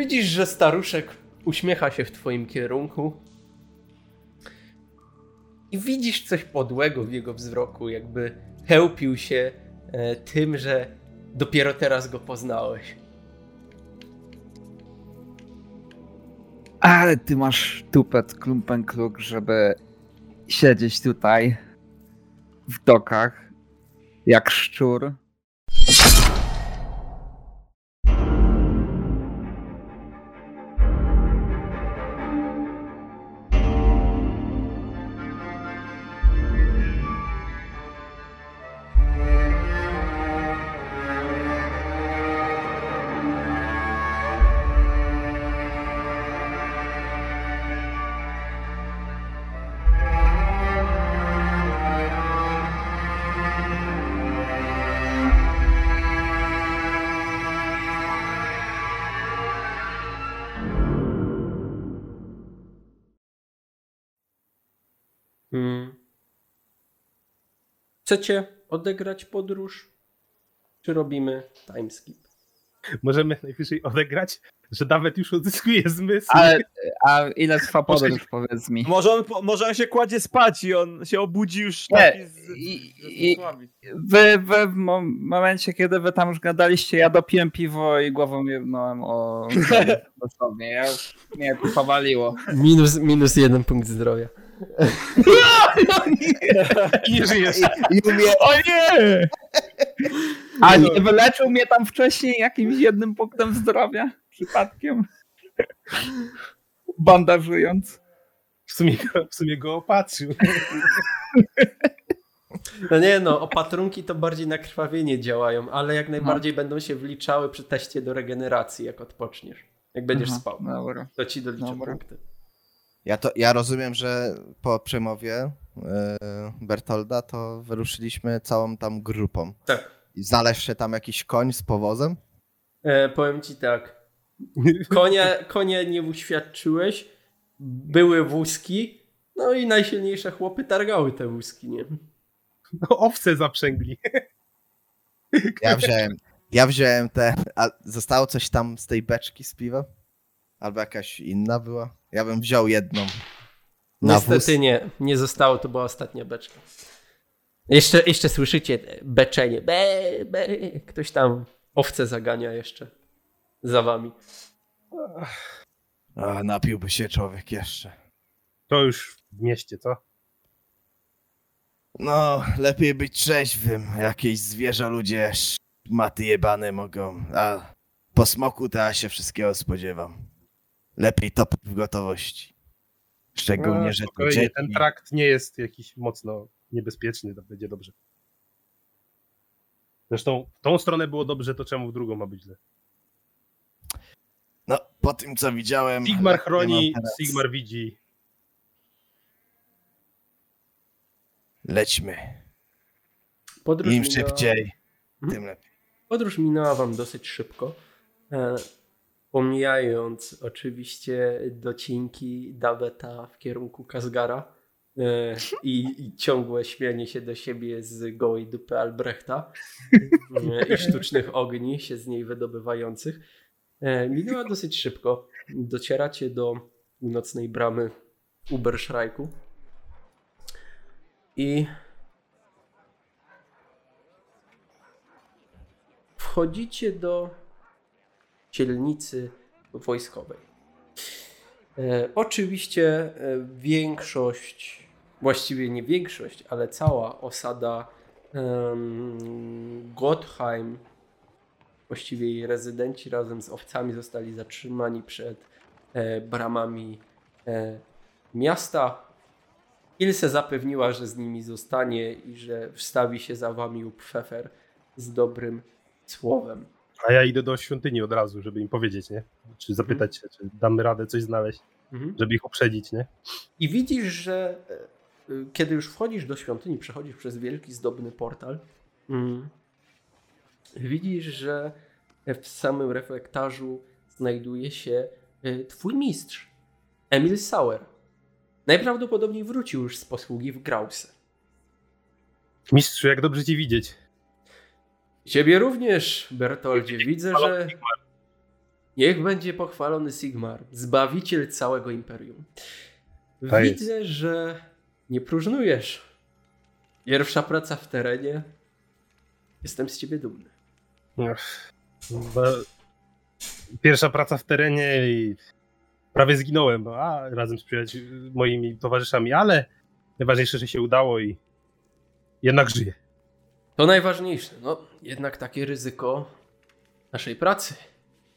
Widzisz, że staruszek uśmiecha się w twoim kierunku. I widzisz coś podłego w jego wzroku, jakby chełpił się e, tym, że dopiero teraz go poznałeś. Ale ty masz tupet klumpenkluk, żeby siedzieć tutaj w dokach jak szczur. Chcecie odegrać podróż? Czy robimy timeskip? Możemy najwyżej odegrać, że nawet już odzyskuje zmysł. Ale a ile trwa Może- podróż, powiedz mi? Może on, może on się kładzie spać i on się obudzi już Nie, taki z, i- z, i-. Wy, wy w mom- momencie, kiedy wy tam już gadaliście, ja dopiłem piwo i głową jebnąłem o... dosłownie, ja już mnie powaliło. Minus, minus jeden punkt zdrowia. I nie żyjesz. I mówię, o nie! A nie wyleczył mnie tam wcześniej jakimś jednym punktem zdrowia? Przypadkiem? Bandażując. W sumie, go- w sumie go opatrzył. No nie no, opatrunki to bardziej na krwawienie działają, ale jak najbardziej będą się wliczały przy teście do regeneracji, jak odpoczniesz. Jak będziesz Aha, spał. Dobra. To ci doliczę Dobra. punkty. Ja, to, ja rozumiem, że po przemowie e, Bertolda to wyruszyliśmy całą tam grupą. Tak. I znalazł się tam jakiś koń z powozem? E, powiem ci tak. Konia, konia nie uświadczyłeś, były wózki, no i najsilniejsze chłopy targały te wózki, nie? No, owce zaprzęgli. Ja wziąłem, ja wziąłem te. A zostało coś tam z tej beczki z piwem? Albo jakaś inna była? Ja bym wziął jedną. Na Niestety wóz. nie, nie zostało, to była ostatnia beczka. Jeszcze, jeszcze słyszycie beczenie, be, be. ktoś tam owce zagania jeszcze za wami. A, napiłby się człowiek jeszcze. To już w mieście, co? No, lepiej być trzeźwym. Jakieś zwierzę ludzie maty jebane mogą. A po smoku to ja się wszystkiego spodziewam. Lepiej top w gotowości. Szczególnie, No, że dzieci. ten trakt nie jest jakiś mocno niebezpieczny, to będzie dobrze. Zresztą w tą stronę było dobrze, to czemu w drugą ma być źle? No, po tym co widziałem. Sigmar chroni, teraz- Sigmar widzi. Lećmy. Podróż Im minęła- szybciej, Mhm. tym lepiej. Podróż minęła wam dosyć szybko. Pomijając oczywiście docinki Dabeta w kierunku Kazgara e, i, i ciągłe śmianie się do siebie z gołej dupy Albrechta e, i sztucznych ogni się z niej wydobywających. E, minęła dosyć szybko. Docieracie do północnej bramy Uberschreiku i wchodzicie do dzielnicy wojskowej. E, oczywiście e, większość, właściwie nie większość, ale cała osada Gottheim, właściwie jej rezydenci razem z owcami zostali zatrzymani przed e, bramami miasta. Ilse zapewniła, że z nimi zostanie i że wstawi się za wami Pfeffer z dobrym słowem. A ja idę do świątyni od razu, żeby im powiedzieć, nie? Czy zapytać się, czy damy radę coś znaleźć, Mhm. żeby ich uprzedzić, nie? I widzisz, że e, e, kiedy już wchodzisz do świątyni, przechodzisz przez wielki, zdobny portal, mm, widzisz, że w samym reflektarzu znajduje się e, twój mistrz, Emil Sauer. Najprawdopodobniej wrócił już z posługi w Grause. Mistrzu, jak dobrze cię widzieć. Ciebie również, Bertoldzie. Widzę, że Niech będzie pochwalony Sigmar, zbawiciel całego imperium. Widzę, że nie próżnujesz. Pierwsza praca w terenie. Jestem z ciebie dumny. Pierwsza praca w terenie i prawie zginąłem, a razem z moimi towarzyszami, ale najważniejsze, że się udało i jednak żyję. To najważniejsze. No, jednak takie ryzyko naszej pracy.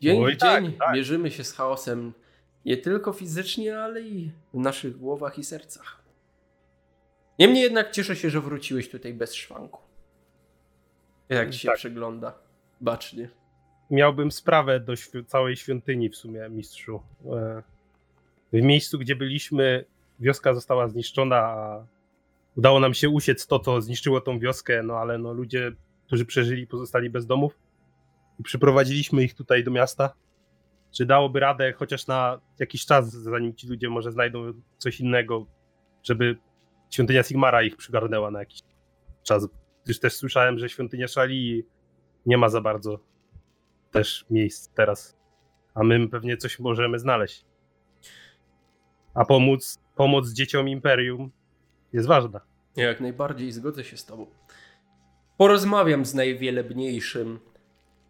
Dzień Oj, w tak, dzień tak. mierzymy się z chaosem nie tylko fizycznie, ale i w naszych głowach i sercach. Niemniej jednak cieszę się, że wróciłeś tutaj bez szwanku. Jak ci się Tak. przegląda bacznie. miałbym sprawę do świ- całej świątyni w sumie, mistrzu. E, W miejscu, gdzie byliśmy, wioska została zniszczona, a udało nam się uciec to, co zniszczyło tą wioskę, no ale no, ludzie, którzy przeżyli, pozostali bez domów i przyprowadziliśmy ich tutaj do miasta. Czy dałoby radę chociaż na jakiś czas, zanim ci ludzie może znajdą coś innego, żeby świątynia Sigmara ich przygarnęła na jakiś czas? Gdyż też słyszałem, że świątynia Szali nie ma za bardzo też miejsc teraz. A my pewnie coś możemy znaleźć. A pomóc, pomoc dzieciom Imperium jest ważna. Jak najbardziej zgodzę się z tobą. Porozmawiam z najwielebniejszym,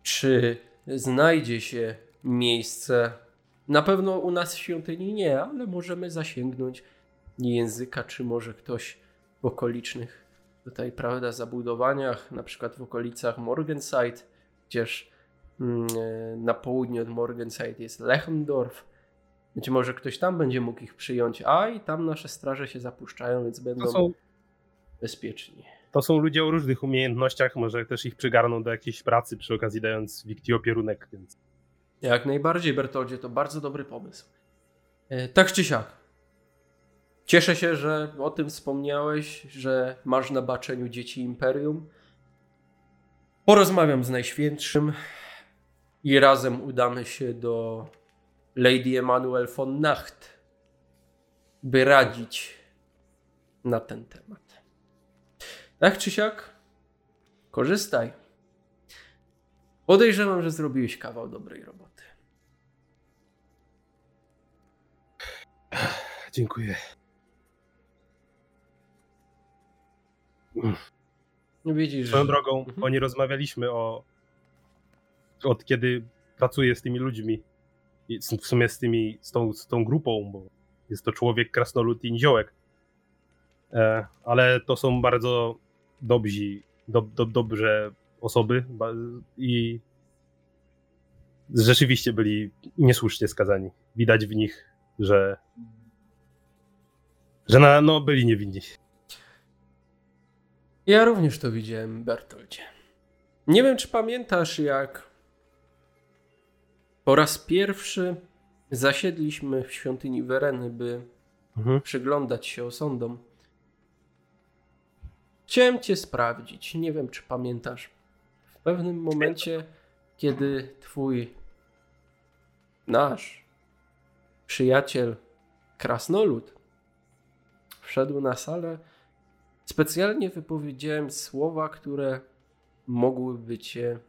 czy znajdzie się miejsce. Na pewno u nas w świątyni nie, ale możemy zasięgnąć języka, czy może ktoś w okolicznych tutaj, prawda, zabudowaniach, na przykład w okolicach Morgenside, gdzież mm, e, na południe od Morgenside jest Lechendorf. Być może ktoś tam będzie mógł ich przyjąć, a i tam nasze straże się zapuszczają, więc będą są, bezpieczni. to są ludzie o różnych umiejętnościach, może też ich przygarną do jakiejś pracy przy okazji dając Wikti opierunek, więc Jak najbardziej, Bertoldzie, to bardzo dobry pomysł. E, Tak czy siak. Cieszę się, że o tym wspomniałeś, że masz na baczeniu dzieci Imperium. Porozmawiam z Najświętszym i razem udamy się do Lady Emanuel von Nacht, by radzić na ten temat. Tak czy siak, korzystaj. Podejrzewam, że zrobiłeś kawał dobrej roboty. dziękuję. Widzisz, Swoją że... drogą, Mhm. oni rozmawialiśmy o od kiedy pracuję z tymi ludźmi w sumie z tymi, z tą, z tą grupą, bo jest to człowiek, krasnolud i niziołek. E, ale to są bardzo dobrzy, do, do, dobrze osoby i rzeczywiście byli niesłusznie skazani. Widać w nich, że że na, no, byli niewinni. Ja również to widziałem, Bertoldzie. Nie wiem, czy pamiętasz, jak po raz pierwszy zasiedliśmy w świątyni Wereny, by Mhm. przyglądać się osądom. Chciałem cię sprawdzić. Nie wiem, czy pamiętasz. W pewnym momencie, kiedy twój, nasz przyjaciel Krasnolud wszedł na salę, specjalnie wypowiedziałem słowa, które mogłyby cię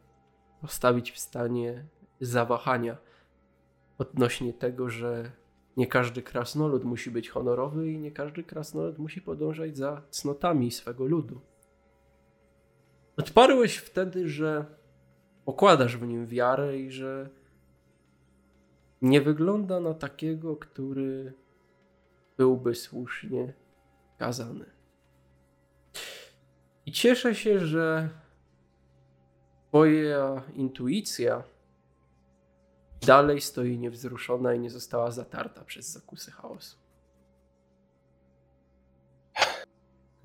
postawić w stanie zawahania odnośnie tego, że nie każdy krasnolud musi być honorowy i nie każdy krasnolud musi podążać za cnotami swego ludu. Odparłeś wtedy, że pokładasz w nim wiarę i że nie wygląda na takiego, który byłby słusznie kazany. I cieszę się, że Twoja intuicja dalej stoi niewzruszona i nie została zatarta przez zakusy chaosu.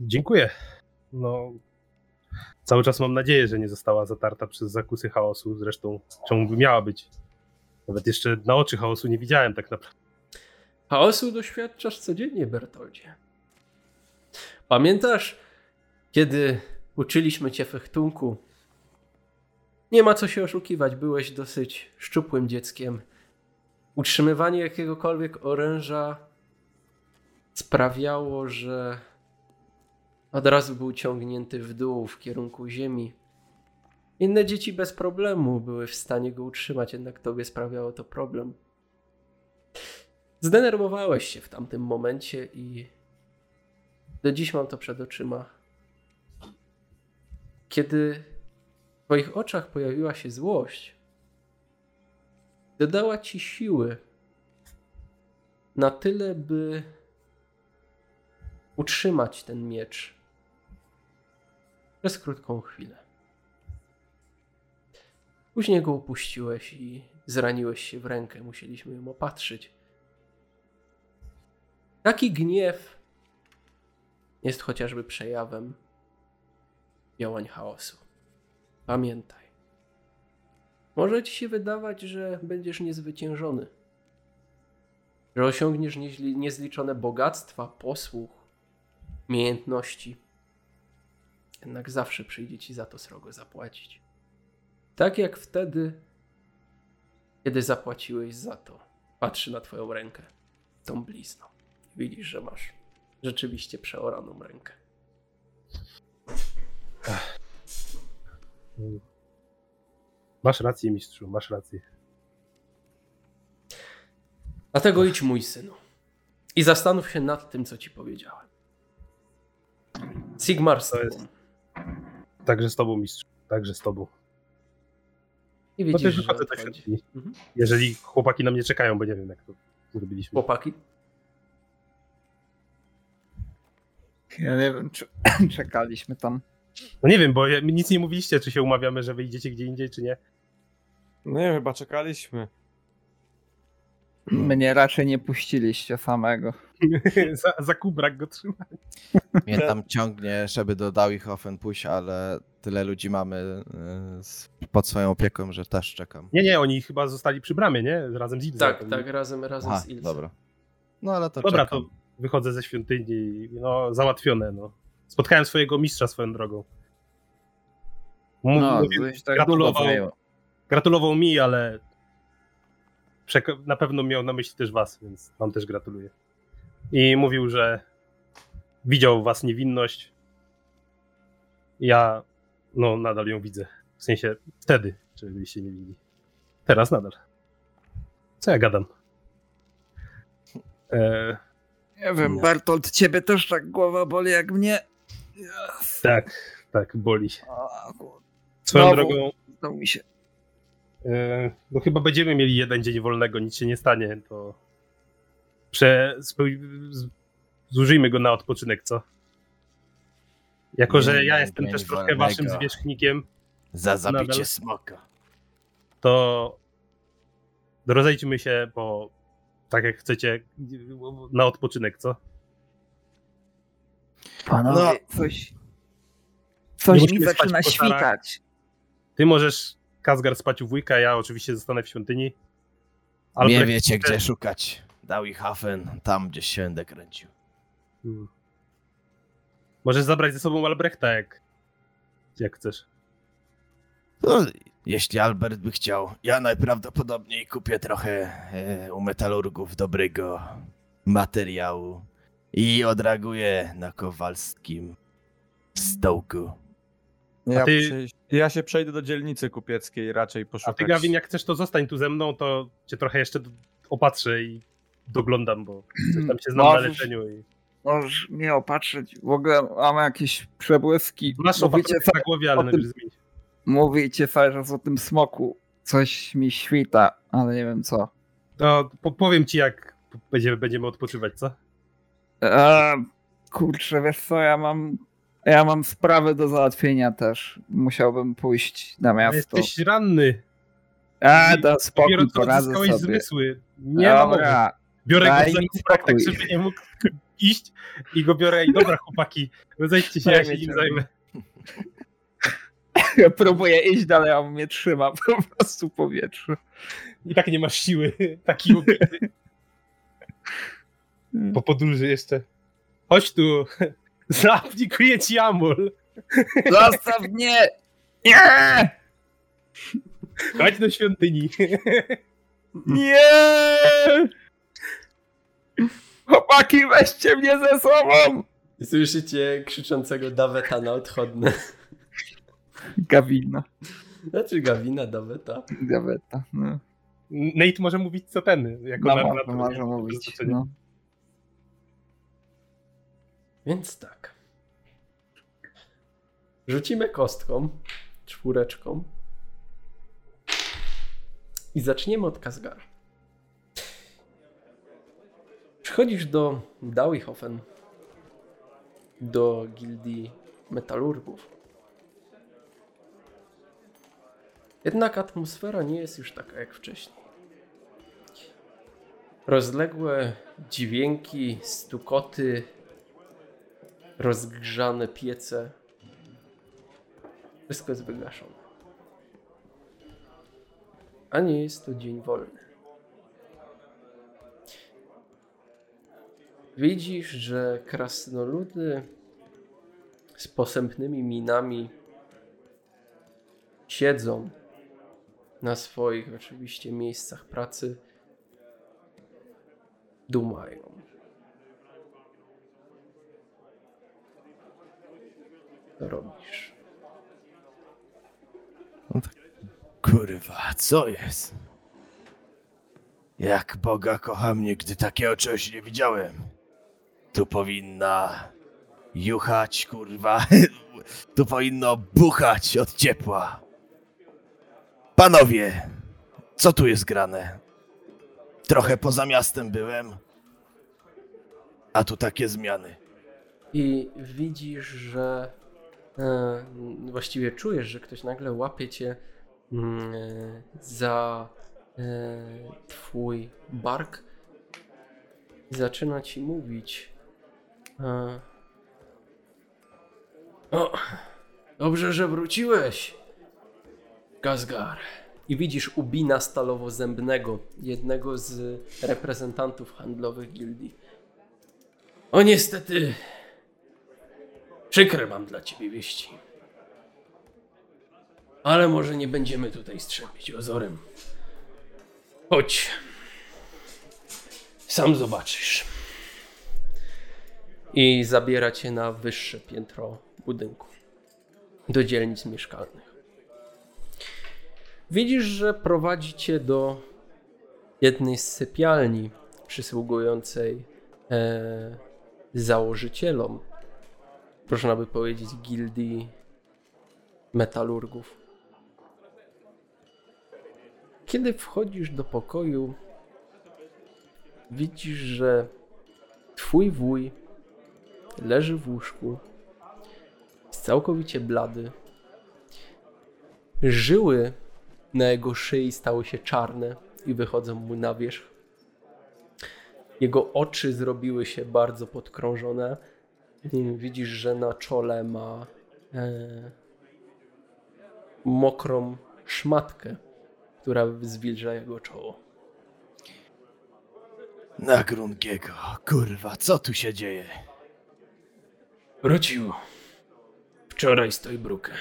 Dziękuję. No, cały czas mam nadzieję, że nie została zatarta przez zakusy chaosu. Zresztą, czemu by miała być? Nawet jeszcze na oczy chaosu nie widziałem tak naprawdę. Chaosu doświadczasz codziennie, Bertoldzie. Pamiętasz, kiedy uczyliśmy cię fechtunku? Nie ma co się oszukiwać, byłeś dosyć szczupłym dzieckiem. Utrzymywanie jakiegokolwiek oręża sprawiało, że od razu był ciągnięty w dół w kierunku ziemi. Inne dzieci bez problemu były w stanie go utrzymać, jednak tobie sprawiało to problem. Zdenerwowałeś się w tamtym momencie i do dziś mam to przed oczyma. Kiedy twoich oczach pojawiła się złość, dodała ci siły na tyle, by utrzymać ten miecz przez krótką chwilę. Później go upuściłeś i zraniłeś się w rękę. Musieliśmy ją opatrzyć. Taki gniew jest chociażby przejawem działań chaosu. Pamiętaj. Może ci się wydawać, że będziesz niezwyciężony, że osiągniesz niezliczone bogactwa, posłuch, umiejętności. Jednak zawsze przyjdzie ci za to srogo zapłacić. Tak jak wtedy, kiedy zapłaciłeś za to. Patrzy na twoją rękę, tą blizną. Widzisz, że masz rzeczywiście przeoraną rękę. Masz rację, mistrzu, masz rację. Dlatego idź, mój synu, i zastanów się nad tym, co ci powiedziałem. Sigmar z To tobą. jest- Także z tobą, mistrzu. Także z tobą. I No widzisz, też że wychodzę do odchodzi. świątyni. Mhm. Jeżeli chłopaki na mnie czekają, bo nie wiem, jak to zrobiliśmy. Chłopaki? Ja nie wiem, czy czekaliśmy tam. No nie wiem, bo nic nie mówiliście, czy się umawiamy, że wyjdziecie gdzie indziej, czy nie. No nie chyba czekaliśmy. Mnie raczej nie puściliście samego. za, za kubrak go trzyma. Mnie tam ciągnie, żeby do Dawihofen pójść, ale tyle ludzi mamy y, pod swoją opieką, że też czekam. Nie, nie, oni chyba zostali przy bramie, nie? Razem z Ilzą. Tak, tak, razem, razem Aha, z Ilse. dobra. No ale to Dobra, czekam. to wychodzę ze świątyni i no, załatwione, no. Spotkałem swojego mistrza swoją drogą. No, mówił, coś tak gratulował, gratulował mi, ale na pewno miał na myśli też was, więc wam też gratuluję. I mówił, że widział w was niewinność. Ja, no, nadal ją widzę. W sensie wtedy, czy byliście niewinni. Teraz nadal. Co ja gadam? E, Nie wiem, Nie. Bertolt, ciebie też tak głowa boli jak mnie. Tak, tak, boli. Swoją Znowu. drogą, Znowu mi się. e, no chyba będziemy mieli jeden dzień wolnego, nic się nie stanie, to prze, zużyjmy go na odpoczynek, co? Jako, że ja jestem też trochę wolnego. waszym zwierzchnikiem, Za zabicie nadal- smoka. to rozejdźmy się, bo tak jak chcecie, na odpoczynek, co? Panowie, No. coś. Nie Coś mi spać zaczyna świtać. Ty możesz, Kazgar, spać u wujka, ja oczywiście zostanę w świątyni. Nie Albrecht wiecie, gdzie szukać. Dawihafen, tam gdzie się będę kręcił. Hmm. Możesz zabrać ze sobą Albrechta, jak, jak chcesz. No, jeśli Albert by chciał, ja najprawdopodobniej kupię trochę e, u metalurgów dobrego materiału i odreaguję na kowalskim stołku. Ja, ty- ja się przejdę do dzielnicy kupieckiej raczej A poszukać. ty, Gawin, jak chcesz, to zostań tu ze mną, to cię trochę jeszcze opatrzę i doglądam, bo coś tam się znam na Możesz- leczeniu. I... Możesz mnie opatrzyć. W ogóle mam jakieś przebłyski. Masz Mówicie, opatrzenie na głowie, ale o tym- zmienić. mówicie cały czas o tym smoku. Coś mi świta, ale nie wiem co. To po, powiem ci, jak będziemy, będziemy odpoczywać, co? Eee, kurczę, wiesz co, ja mam. Ja mam sprawy do załatwienia też. Musiałbym pójść na miasto. Jesteś ranny. A, da spokój, poradzę sobie. zmysły. Nie. Dobra, Biorę daj go za tak żeby nie mógł iść i go biorę i dobra chłopaki, zejdźcie się, ja się nim zajmę. ja próbuję iść dalej, a on mnie trzyma po prostu w powietrzu. I tak nie masz siły, taki ubity. Po podróży jeszcze. Chodź tu, zaaplikuję ci amul. Zostaw mnie! Nie! Chodź do świątyni. Nie! Chłopaki, weźcie mnie ze sobą! Słyszycie krzyczącego Daweta na odchodne. Gawina. Znaczy Gawina, Daweta. Gaweta. No, Nate może mówić co ten, jako no może Po mówić. prostu, co nie? No. Więc tak. Rzucimy kostką, czwóreczką. I zaczniemy od Kazgara. Przychodzisz do Dawihofen, do gildii metalurgów. Jednak atmosfera nie jest już taka jak wcześniej. Rozległe dźwięki, stukoty, rozgrzane piece. Wszystko jest wygaszone. A nie jest to dzień wolny. Widzisz, że krasnoludy z posępnymi minami siedzą na swoich oczywiście miejscach pracy. Dumają. Co robisz? Kurwa, co jest? Jak Boga kocham, nigdy takiego czegoś nie widziałem. Tu powinna juchać, kurwa. Tu powinno buchać od ciepła. Panowie, co tu jest grane? Trochę poza miastem byłem, a tu takie zmiany. I widzisz, że właściwie czujesz, że ktoś nagle łapie cię mm, e, za e, twój bark i zaczyna ci mówić. E, o, dobrze, że wróciłeś, Gazgar. I widzisz Ubina Stalowo-Zębnego, jednego z reprezentantów handlowych gildii. O niestety, Przykre mam dla ciebie wieści. Ale może nie będziemy tutaj strzępić ozorem. Chodź. Sam zobaczysz. I zabiera cię na wyższe piętro budynku. Do dzielnic mieszkalnych. Widzisz, że prowadzi cię do jednej z sypialni przysługującej e, założycielom można by powiedzieć, gildii metalurgów. Kiedy wchodzisz do pokoju, widzisz, że twój wuj leży w łóżku, jest całkowicie blady. Żyły na jego szyi stały się czarne i wychodzą mu na wierzch. Jego oczy zrobiły się bardzo podkrążone. Widzisz, że na czole ma e, mokrą szmatkę, która zwilża jego czoło. Na Grungiego, kurwa, co tu się dzieje? Wrócił wczoraj z Tojbrukę.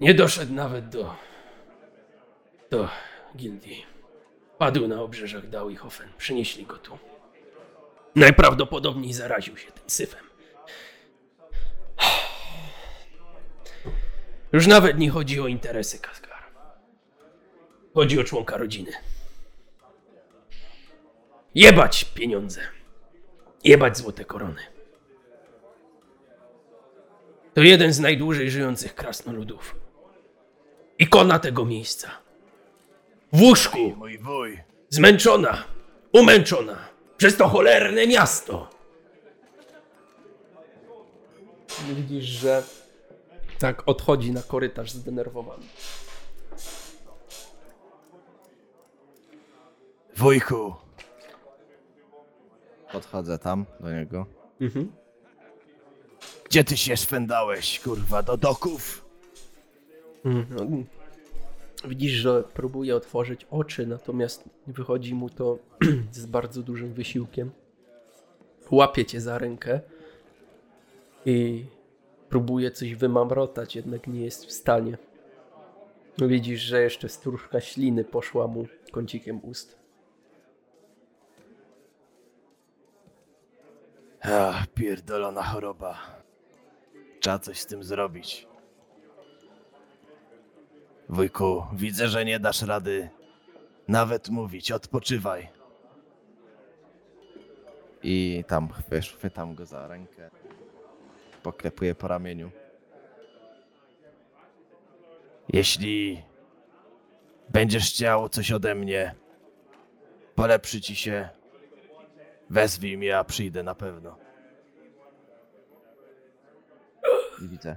Nie doszedł nawet do, do gildii. Padł na obrzeżach Dawihofen. Przynieśli go tu. Najprawdopodobniej zaraził się tym syfem. Już nawet nie chodzi o interesy Kaskar. Chodzi o członka rodziny. Jebać pieniądze. Jebać złote korony. To jeden z najdłużej żyjących krasnoludów. Ikona tego miejsca. W łóżku, zmęczona, umęczona przez to cholerne miasto. Widzisz, że tak odchodzi na korytarz zdenerwowany. Wujku. Podchodzę tam do niego. Mhm. Gdzie ty się szwendałeś, kurwa, do doków? Mhm. Widzisz, że próbuje otworzyć oczy, natomiast wychodzi mu to z bardzo dużym wysiłkiem. Łapie cię za rękę i próbuje coś wymamrotać, jednak nie jest w stanie. Widzisz, że jeszcze stróżka śliny poszła mu kącikiem ust. Ach, pierdolona choroba. Trzeba coś z tym zrobić. Wujku, widzę, że nie dasz rady nawet mówić. Odpoczywaj. I tam wiesz, chwytam go za rękę. Poklepuję po ramieniu. Jeśli będziesz chciał coś ode mnie, polepszy ci się, wezwij mnie, a przyjdę na pewno. I widzę.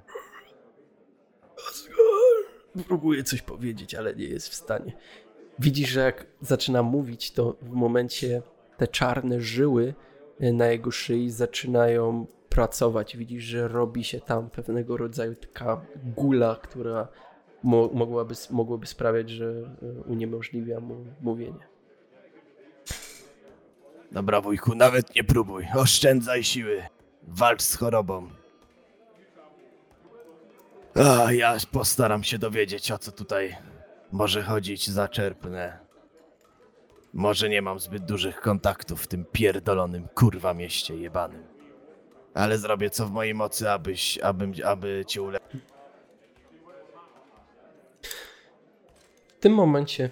Próbuje coś powiedzieć, ale nie jest w stanie. Widzisz, że jak zaczyna mówić, to w momencie te czarne żyły e, na jego szyi zaczynają pracować. Widzisz, że robi się tam pewnego rodzaju taka gula, która mo mogłaby, mogłaby sprawiać, że e, uniemożliwia mu mówienie. Dobra, wujku, nawet nie próbuj. Oszczędzaj siły. Walcz z chorobą. A ja postaram się dowiedzieć, o co tutaj może chodzić. Zaczerpnę. Może nie mam zbyt dużych kontaktów w tym pierdolonym kurwa mieście jebanym. Ale zrobię co w mojej mocy, abyś, abym, aby cię uleczyć. W tym momencie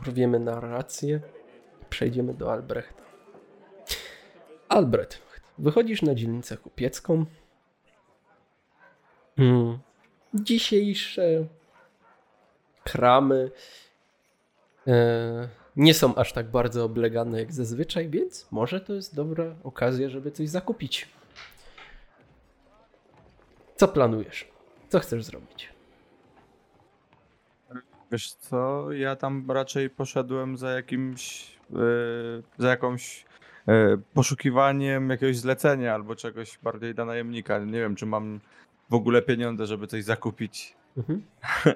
urwiemy narrację przejdziemy do Albrechta. Albrecht, wychodzisz na dzielnicę kupiecką. Mm. Dzisiejsze kramy e, nie są aż tak bardzo oblegane jak zazwyczaj, więc może to jest dobra okazja, żeby coś zakupić. Co planujesz? Co chcesz zrobić? Wiesz co, ja tam raczej poszedłem za jakimś, yy, za jakąś yy, poszukiwaniem jakiegoś zlecenia albo czegoś bardziej dla najemnika. Nie wiem, czy mam w ogóle pieniądze, żeby coś zakupić. Mhm.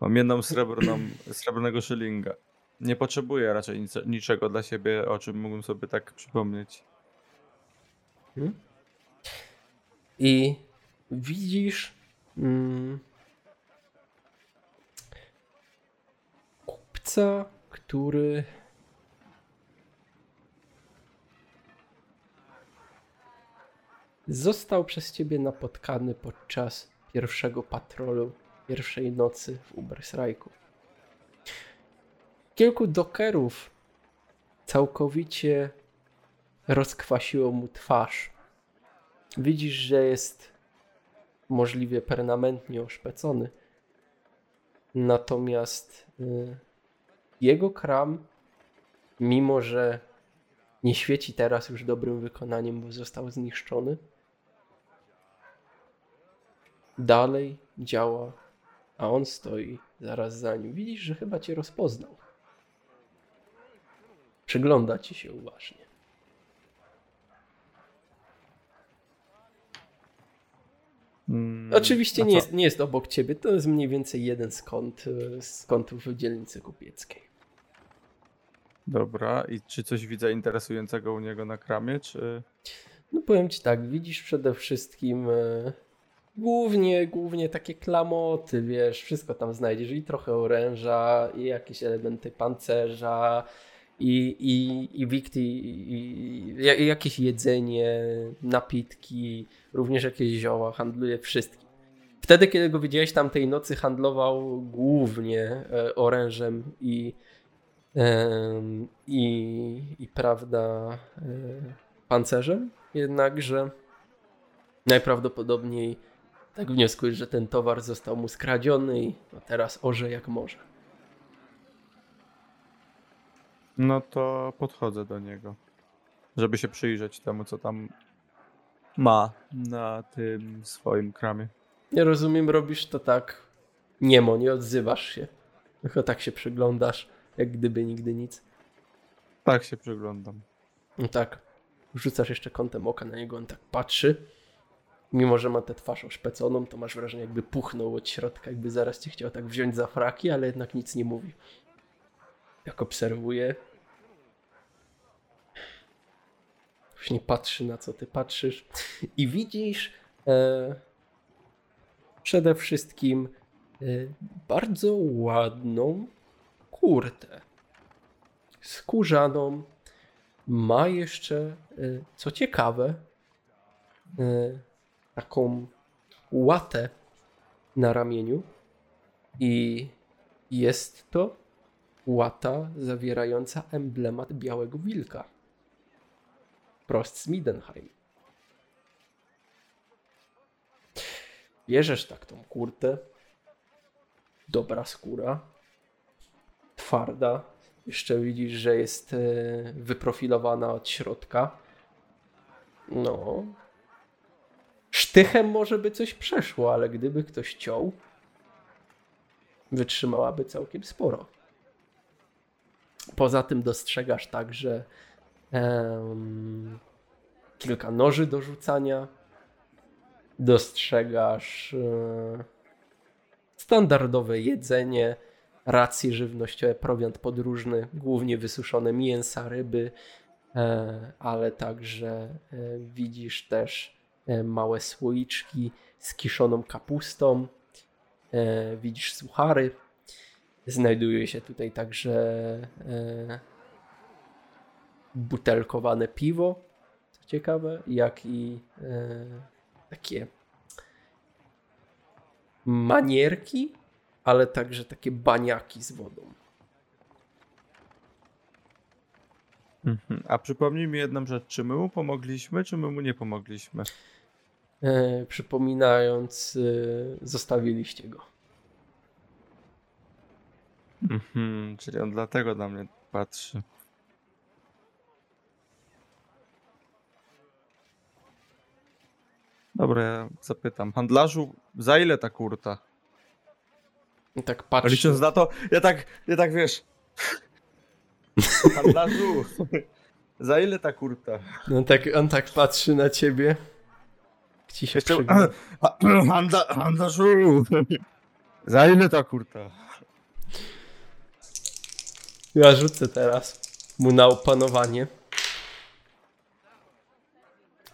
Mam jedną srebrną, srebrnego szylinga. Nie potrzebuję raczej nic, niczego dla siebie, o czym mógłbym sobie tak przypomnieć. Mhm. I widzisz mm, kupca, który został przez ciebie napotkany podczas pierwszego patrolu, pierwszej nocy w Ubersrajku. Kilku dokerów całkowicie rozkwasiło mu twarz. Widzisz, że jest możliwie permanentnie oszpecony. Natomiast y, jego kram, mimo że nie świeci teraz już dobrym wykonaniem, bo został zniszczony, dalej działa, a on stoi zaraz za nim. Widzisz, że chyba cię rozpoznał. Przygląda ci się uważnie. Mm, Oczywiście nie jest, nie jest obok ciebie, to jest mniej więcej jeden z, kąt, z kątów w dzielnicy kupieckiej. Dobra, i czy coś widzę interesującego u niego na kramie, czy... No powiem ci tak, widzisz przede wszystkim e, głównie, głównie takie klamoty, wiesz, wszystko tam znajdziesz i trochę oręża, i jakieś elementy pancerza, i, i, i wikty, i, i, jakieś jedzenie, napitki, również jakieś zioła, handluje wszystkim. Wtedy, kiedy go widziałeś tamtej nocy, handlował głównie e, orężem i, em, i, i prawda, e, pancerzem, jednakże najprawdopodobniej tak wnioskujesz, że ten towar został mu skradziony i no teraz orze jak może. No to podchodzę do niego, żeby się przyjrzeć temu, co tam ma na tym swoim kramie. Nie rozumiem, robisz to tak niemo, nie odzywasz się. Tylko tak się przyglądasz, jak gdyby nigdy nic. Tak się przyglądam. No tak, rzucasz jeszcze kątem oka na niego, on tak patrzy. Mimo, że ma tę twarz oszpeconą, to masz wrażenie, jakby puchnął od środka, jakby zaraz cię chciał tak wziąć za fraki, ale jednak nic nie mówi. Jak obserwuje, właśnie patrzy na co ty patrzysz i widzisz e, przede wszystkim e, bardzo ładną kurtę skórzaną. Ma jeszcze, e, co ciekawe, e, taką łatę na ramieniu, I jest to łata zawierająca emblemat białego wilka. Prost z Midenheim. Bierzesz tak tą kurtę. Dobra skóra. Twarda. Jeszcze widzisz, że jest e, wyprofilowana od środka. No. Sztychem może by coś przeszło, ale gdyby ktoś ciął, wytrzymałaby całkiem sporo. Poza tym dostrzegasz także em, kilka noży do rzucania. Dostrzegasz e, standardowe jedzenie, racje żywnościowe, prowiant podróżny, głównie wysuszone mięsa, ryby, e, ale także e, widzisz też małe słoiczki z kiszoną kapustą. E, widzisz suchary. Znajduje się tutaj także e, butelkowane piwo, co ciekawe, jak i e, takie manierki, ale także takie baniaki z wodą. Mhm. A przypomnij mi jedną rzecz, czy my mu pomogliśmy, czy my mu nie pomogliśmy? E, przypominając, e, zostawiliście go. Mhm, czyli on dlatego na mnie patrzy. Dobra, ja zapytam. Handlarzu, za ile ta kurta? I tak patrzy. Licząc na to, ja tak, ja tak wiesz. Handlarzu, za ile ta kurta? No tak, on tak patrzy na ciebie. Ci się Jeszcze- handlarzu, za ile ta kurta? Ja rzucę teraz mu na opanowanie.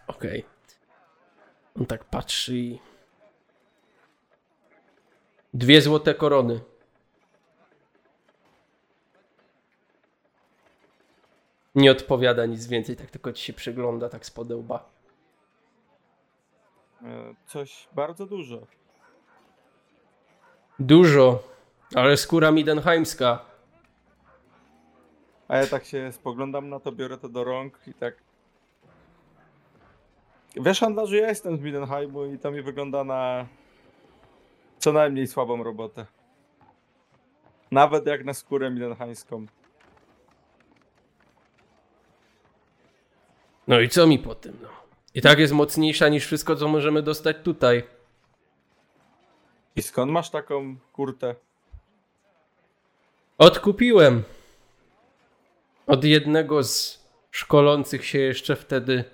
Okej. On tak patrzy i... Dwie złote korony. Nie odpowiada nic więcej, tak tylko ci się przygląda, tak z podełba. E, Coś bardzo dużo. Dużo, ale skóra midenheimska. A ja tak się spoglądam na to, biorę to do rąk i tak. Wiesz, handlarzu, ja jestem z Midenheimu i to mi wygląda na co najmniej słabą robotę. Nawet jak na skórę midenheimską. No i co mi po tym, no? I tak jest mocniejsza niż wszystko, co możemy dostać tutaj. I skąd masz taką kurtę? Odkupiłem od jednego z szkolących się jeszcze wtedy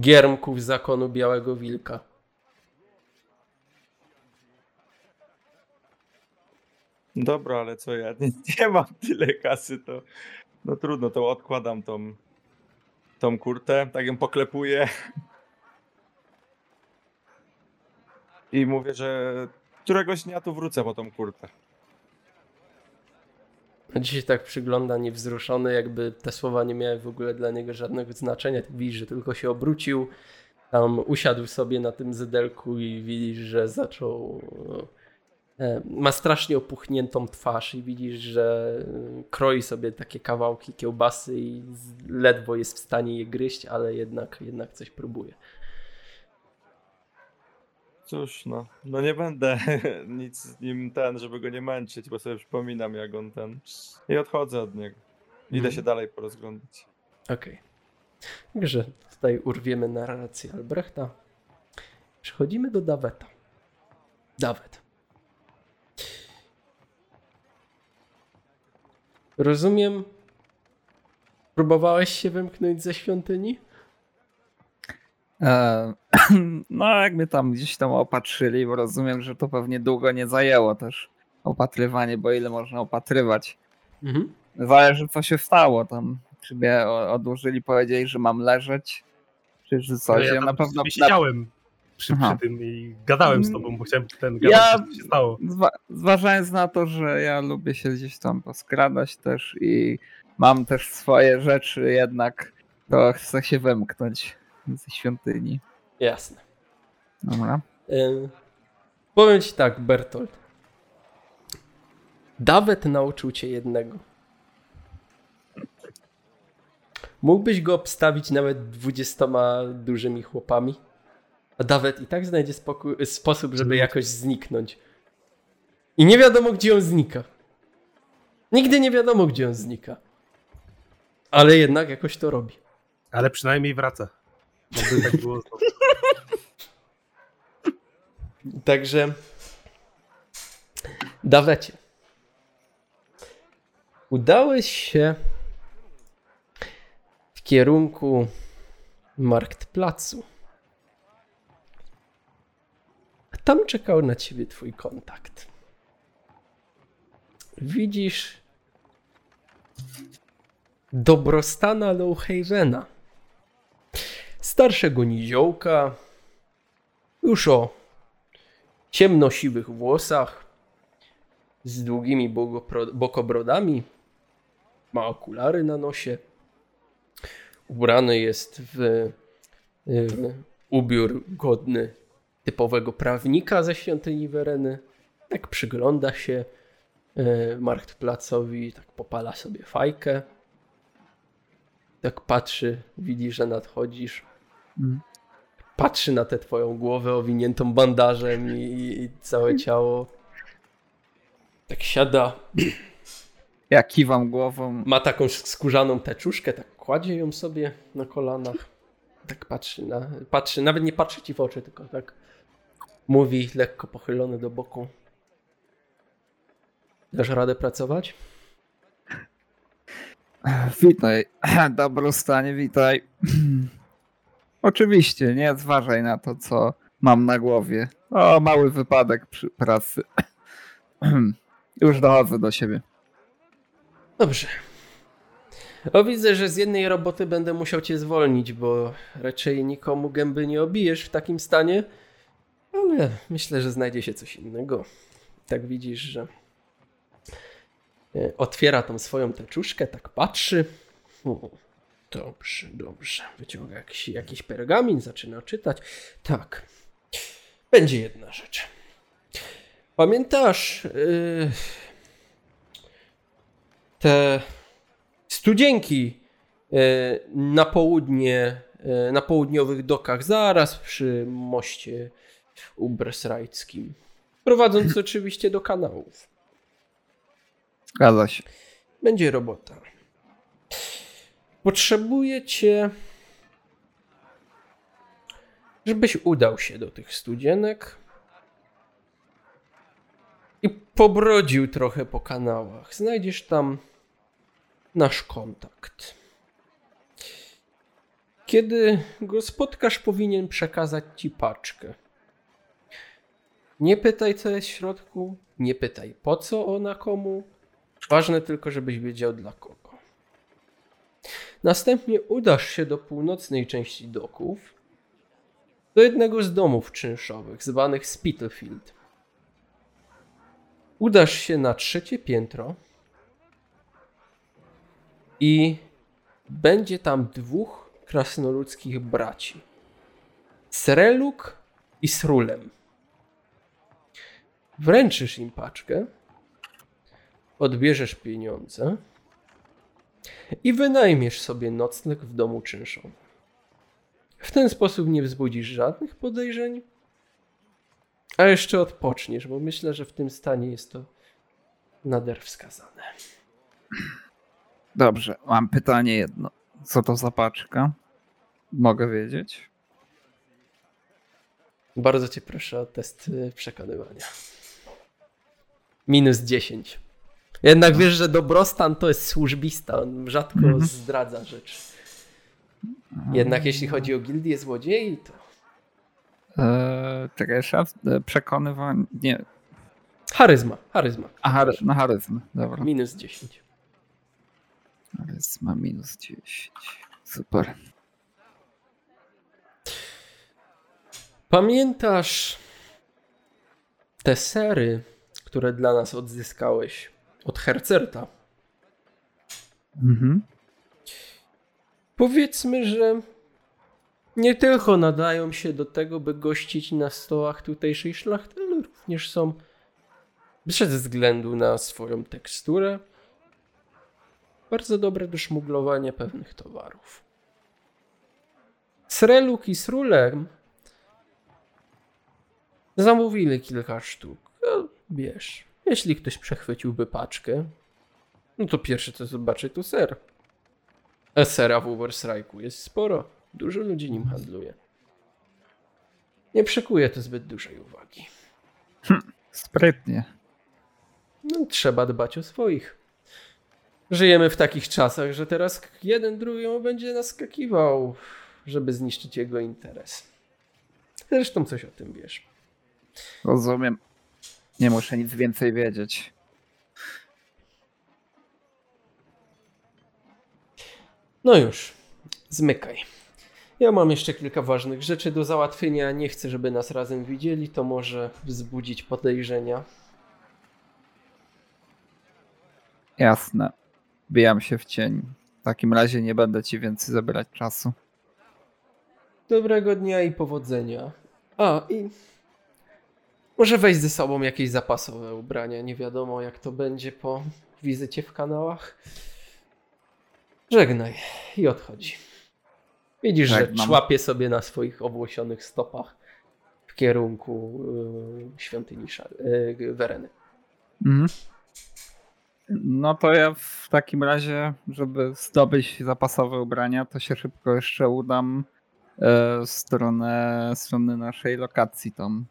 giermków zakonu Białego Wilka. Dobra, ale co ja nie, nie mam tyle kasy, to no trudno, to odkładam tą, tą kurtę, tak ją poklepuję. I mówię, że któregoś dnia tu wrócę po tą kurtę. Dzisiaj tak przygląda niewzruszony, jakby te słowa nie miały w ogóle dla niego żadnego znaczenia. Widzisz, że tylko się obrócił, tam usiadł sobie na tym zydelku i widzisz, że zaczął... e, Ma strasznie opuchniętą twarz i widzisz, że e, kroi sobie takie kawałki kiełbasy i ledwo jest w stanie je gryźć, ale jednak, jednak coś próbuje. Cóż, no, no nie będę nic z nim ten, żeby go nie męczyć, bo sobie przypominam, jak on ten. I odchodzę od niego. Idę Mhm. się dalej porozglądać. Okej. Także tutaj urwiemy narrację Albrechta. Przechodzimy do Daweta. Dawet. Rozumiem. Próbowałeś się wymknąć ze świątyni? E, no, jak mnie tam gdzieś tam opatrzyli, bo rozumiem, że to pewnie długo nie zajęło też opatrywanie, bo ile można opatrywać. Mhm. Zależy, co się stało tam. Czy mnie odłożyli, powiedzieli, że mam leżeć, czy że coś. No ja Ja na pewno. siedziałem przy, przy tym i gadałem z tobą, bo chciałem ten Ja- gadać, co się stało. Zwa- zważając na to, że ja lubię się gdzieś tam poskradać też i mam też swoje rzeczy, jednak to chcę się wymknąć ze świątyni. Jasne. Dobra. Ym, powiem ci tak, Bertolt. Dawet nauczył cię jednego. Mógłbyś go obstawić nawet dwudziestoma dużymi chłopami, a Dawet i tak znajdzie spokój, sposób, żeby jakoś zniknąć. I nie wiadomo, gdzie on znika. Nigdy nie wiadomo, gdzie on znika. Ale jednak jakoś to robi. Ale przynajmniej wraca. Jakby tak było. Także Dawecie. Udałeś się w kierunku Marktplacu. A tam czekał na ciebie twój kontakt. Widzisz dobrostana Lowhavena. Starszego niziołka, już o ciemnosiwych włosach, z długimi bokobrodami, ma okulary na nosie, ubrany jest w, w ubiór godny typowego prawnika ze świątyni Wereny. Tak przygląda się e, Marktplacowi, tak popala sobie fajkę. Tak patrzy, widzi, że nadchodzisz. Mm. Patrzy na tę twoją głowę owiniętą bandażem i, i całe ciało. Tak siada, Ja kiwam głową. ma taką skórzaną teczuszkę, tak kładzie ją sobie na kolanach. Tak patrzy, na, patrzy, nawet nie patrzy ci w oczy, tylko tak mówi lekko pochylony do boku. Dasz radę pracować? Witaj, dobrostanie, witaj. Oczywiście, nie zważaj na to, co mam na głowie. O, mały wypadek przy pracy. Już dochodzę do siebie. Dobrze. O, widzę, że z jednej roboty będę musiał cię zwolnić, bo raczej nikomu gęby nie obijesz w takim stanie. Ale myślę, że znajdzie się coś innego. Tak widzisz, że e, otwiera tą swoją teczuszkę, tak patrzy. O, dobrze, dobrze. Wyciąga jakiś, jakiś pergamin, zaczyna czytać. Tak. Będzie jedna rzecz. Pamiętasz yy, te studzienki e, na południe, e, na południowych dokach, zaraz przy moście ubresrajckim. Prowadząc oczywiście do kanałów. Zgadza się. Będzie robota. Potrzebujecie, żebyś udał się do tych studzienek i pobrodził trochę po kanałach. Znajdziesz tam nasz kontakt. Kiedy go spotkasz, powinien przekazać ci paczkę. Nie pytaj, co jest w środku, nie pytaj, po co ona komu. Ważne tylko, żebyś wiedział dla kogo. Następnie udasz się do północnej części doków, do jednego z domów czynszowych, zwanych Spitalfield. Udasz się na trzecie piętro i będzie tam dwóch krasnoludzkich braci. Sreluk i Srulem. Wręczysz im paczkę, odbierzesz pieniądze i wynajmiesz sobie nocleg w domu czynszowym. W ten sposób nie wzbudzisz żadnych podejrzeń, a jeszcze odpoczniesz, bo myślę, że w tym stanie jest to nader wskazane. Dobrze, mam pytanie jedno. Co to za paczka? Mogę wiedzieć? Bardzo cię proszę o test przekonywania. Minus 10. Jednak wiesz, że dobrostan to jest służbista, on rzadko Mhm. zdradza rzeczy. Jednak jeśli chodzi o gildię złodziei, to Eee, raz. Eee, Przekonywanie. Nie. charyzma, charyzma. A, chary... no charyzmy. Dobra. Minus 10. Charyzma minus 10. Super. Pamiętasz te sery, które dla nas odzyskałeś od Hercerta? Mhm. Powiedzmy, że nie tylko nadają się do tego, by gościć na stołach tutejszej szlachty, ale również są Bez względu na swoją teksturę, bardzo dobre do szmuglowania pewnych towarów. Sreluk i Srulem zamówili kilka sztuk. Wiesz, jeśli ktoś przechwyciłby paczkę, no to pierwsze co zobaczy to ser. A sera w Uberstrajku jest sporo. Dużo ludzi nim handluje. Nie przykuje to zbyt dużej uwagi. Sprytnie. No, trzeba dbać o swoich. Żyjemy w takich czasach, że teraz jeden drugiemu będzie naskakiwał, żeby zniszczyć jego interes. Zresztą coś o tym wiesz. Rozumiem. Nie muszę nic więcej wiedzieć. No już, zmykaj. Ja mam jeszcze kilka ważnych rzeczy do załatwienia. Nie chcę, żeby nas razem widzieli. To może wzbudzić podejrzenia. Jasne. Bijam się w cień. W takim razie nie będę ci więcej zabierać czasu. Dobrego dnia i powodzenia. A, i może weź ze sobą jakieś zapasowe ubrania. Nie wiadomo, jak to będzie po wizycie w kanałach. Żegnaj i odchodzi. Widzisz, że Żegnam. człapie sobie na swoich owłosionych stopach w kierunku y, świątyni Szar- y, Wereny. Mhm. No to ja w takim razie, żeby zdobyć zapasowe ubrania, to się szybko jeszcze udam e, w stronę, strony naszej lokacji tam.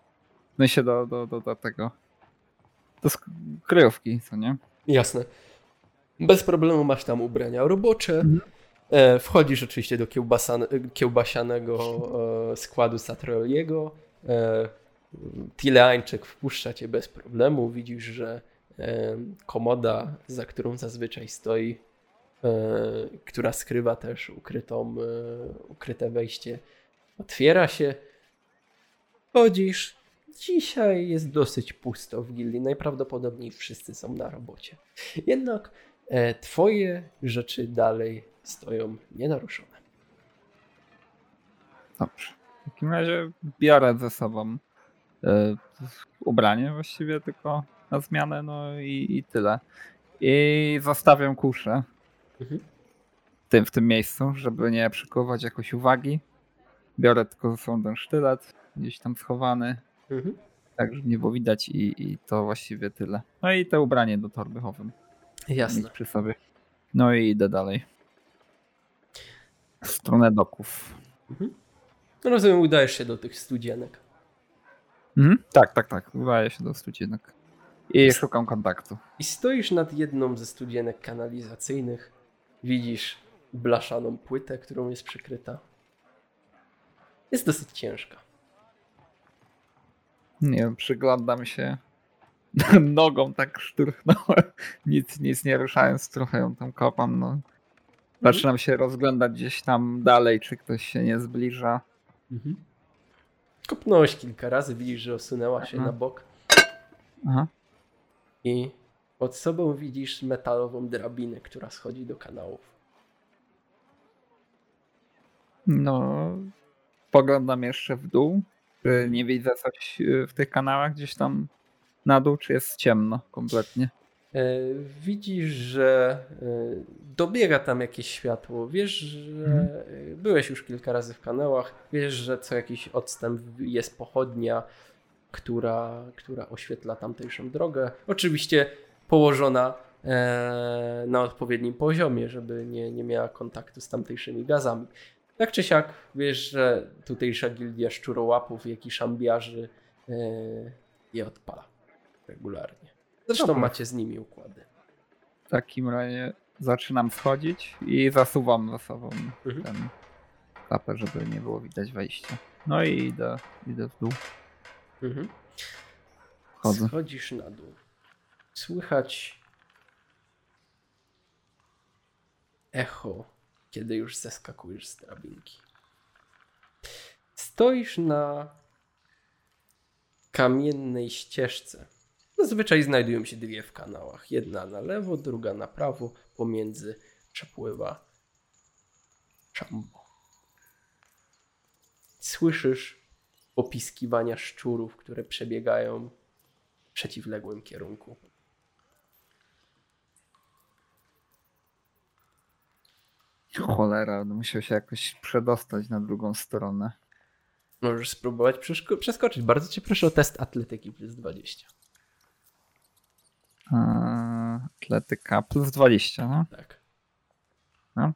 My się do, do, do, do tego. Do kryjówki, co nie? Jasne. Bez problemu masz tam ubrania robocze. Mhm. E, wchodzisz oczywiście do kiełbasianego e, składu Satroliego. E, Tileańczyk wpuszcza cię bez problemu. Widzisz, że e, komoda, za którą zazwyczaj stoi, e, która skrywa też ukrytą, e, ukryte wejście, otwiera się. Chodzisz. Dzisiaj jest dosyć pusto w gildii. Najprawdopodobniej wszyscy są na robocie. Jednak e, twoje rzeczy dalej stoją nienaruszone. Dobrze. W takim razie biorę ze sobą e, ubranie właściwie tylko na zmianę, no i, i tyle. I zostawiam kuszę Mhm. w tym, w tym miejscu, żeby nie przykuwać jakoś uwagi. Biorę tylko ze sobą ten sztylet, gdzieś tam schowany, Mhm. tak żeby nie było widać i, i to właściwie tyle. No i te ubranie do torby chowam. Jasne. Mieć przy sobie. No i idę dalej. W stronę doków. No Rozumiem, udajesz się do tych studzienek. Mhm. Tak, tak, tak. Udaję się do studzienek. I szukam kontaktu. I stoisz nad jedną ze studzienek kanalizacyjnych. Widzisz blaszaną płytę, którą jest przykryta. Jest dosyć ciężka. Nie wiem, przyglądam się. Nogą tak szturchnąłem. Nic, nic nie ruszając, trochę ją tam kopam. No. Zaczynam się rozglądać gdzieś tam dalej, czy ktoś się nie zbliża. Mhm. Kopnąłeś kilka razy, widzisz, że osunęła się Aha. na bok. Aha. I pod sobą widzisz metalową drabinę, która schodzi do kanałów. No, poglądam jeszcze w dół. Czy nie widzę coś y, w tych kanałach gdzieś tam na dół, czy jest ciemno kompletnie? E, Widzisz, że e, dobiega tam jakieś światło. Wiesz, że e, byłeś już kilka razy w kanałach. Wiesz, że co jakiś odstęp jest pochodnia, która, która oświetla tamtejszą drogę. Oczywiście położona e, na odpowiednim poziomie, żeby nie, nie miała kontaktu z tamtejszymi gazami. Tak czy siak, wiesz, że tutejsza gildia szczurołapów, jak i szambiarzy e, je odpala regularnie. Zresztą Dobra. macie z nimi układy. W takim razie zaczynam schodzić i zasuwam za sobą Mhm. ten tapę, żeby nie było widać wejścia. No i idę, idę w dół. Mhm. Chodzę. Schodzisz na dół. Słychać echo, kiedy już zeskakujesz z drabinki. Stoisz na kamiennej ścieżce. Zazwyczaj znajdują się dwie w kanałach. Jedna na lewo, druga na prawo. Pomiędzy przepływa szambo. Słyszysz popiskiwania szczurów, które przebiegają przeciwległym kierunku. Cholera, no musiał się jakoś przedostać na drugą stronę. Możesz spróbować przeskoczyć. Bardzo cię proszę o test atletyki plus 20. Eee, Atletyka plus 20, no. Tak. No.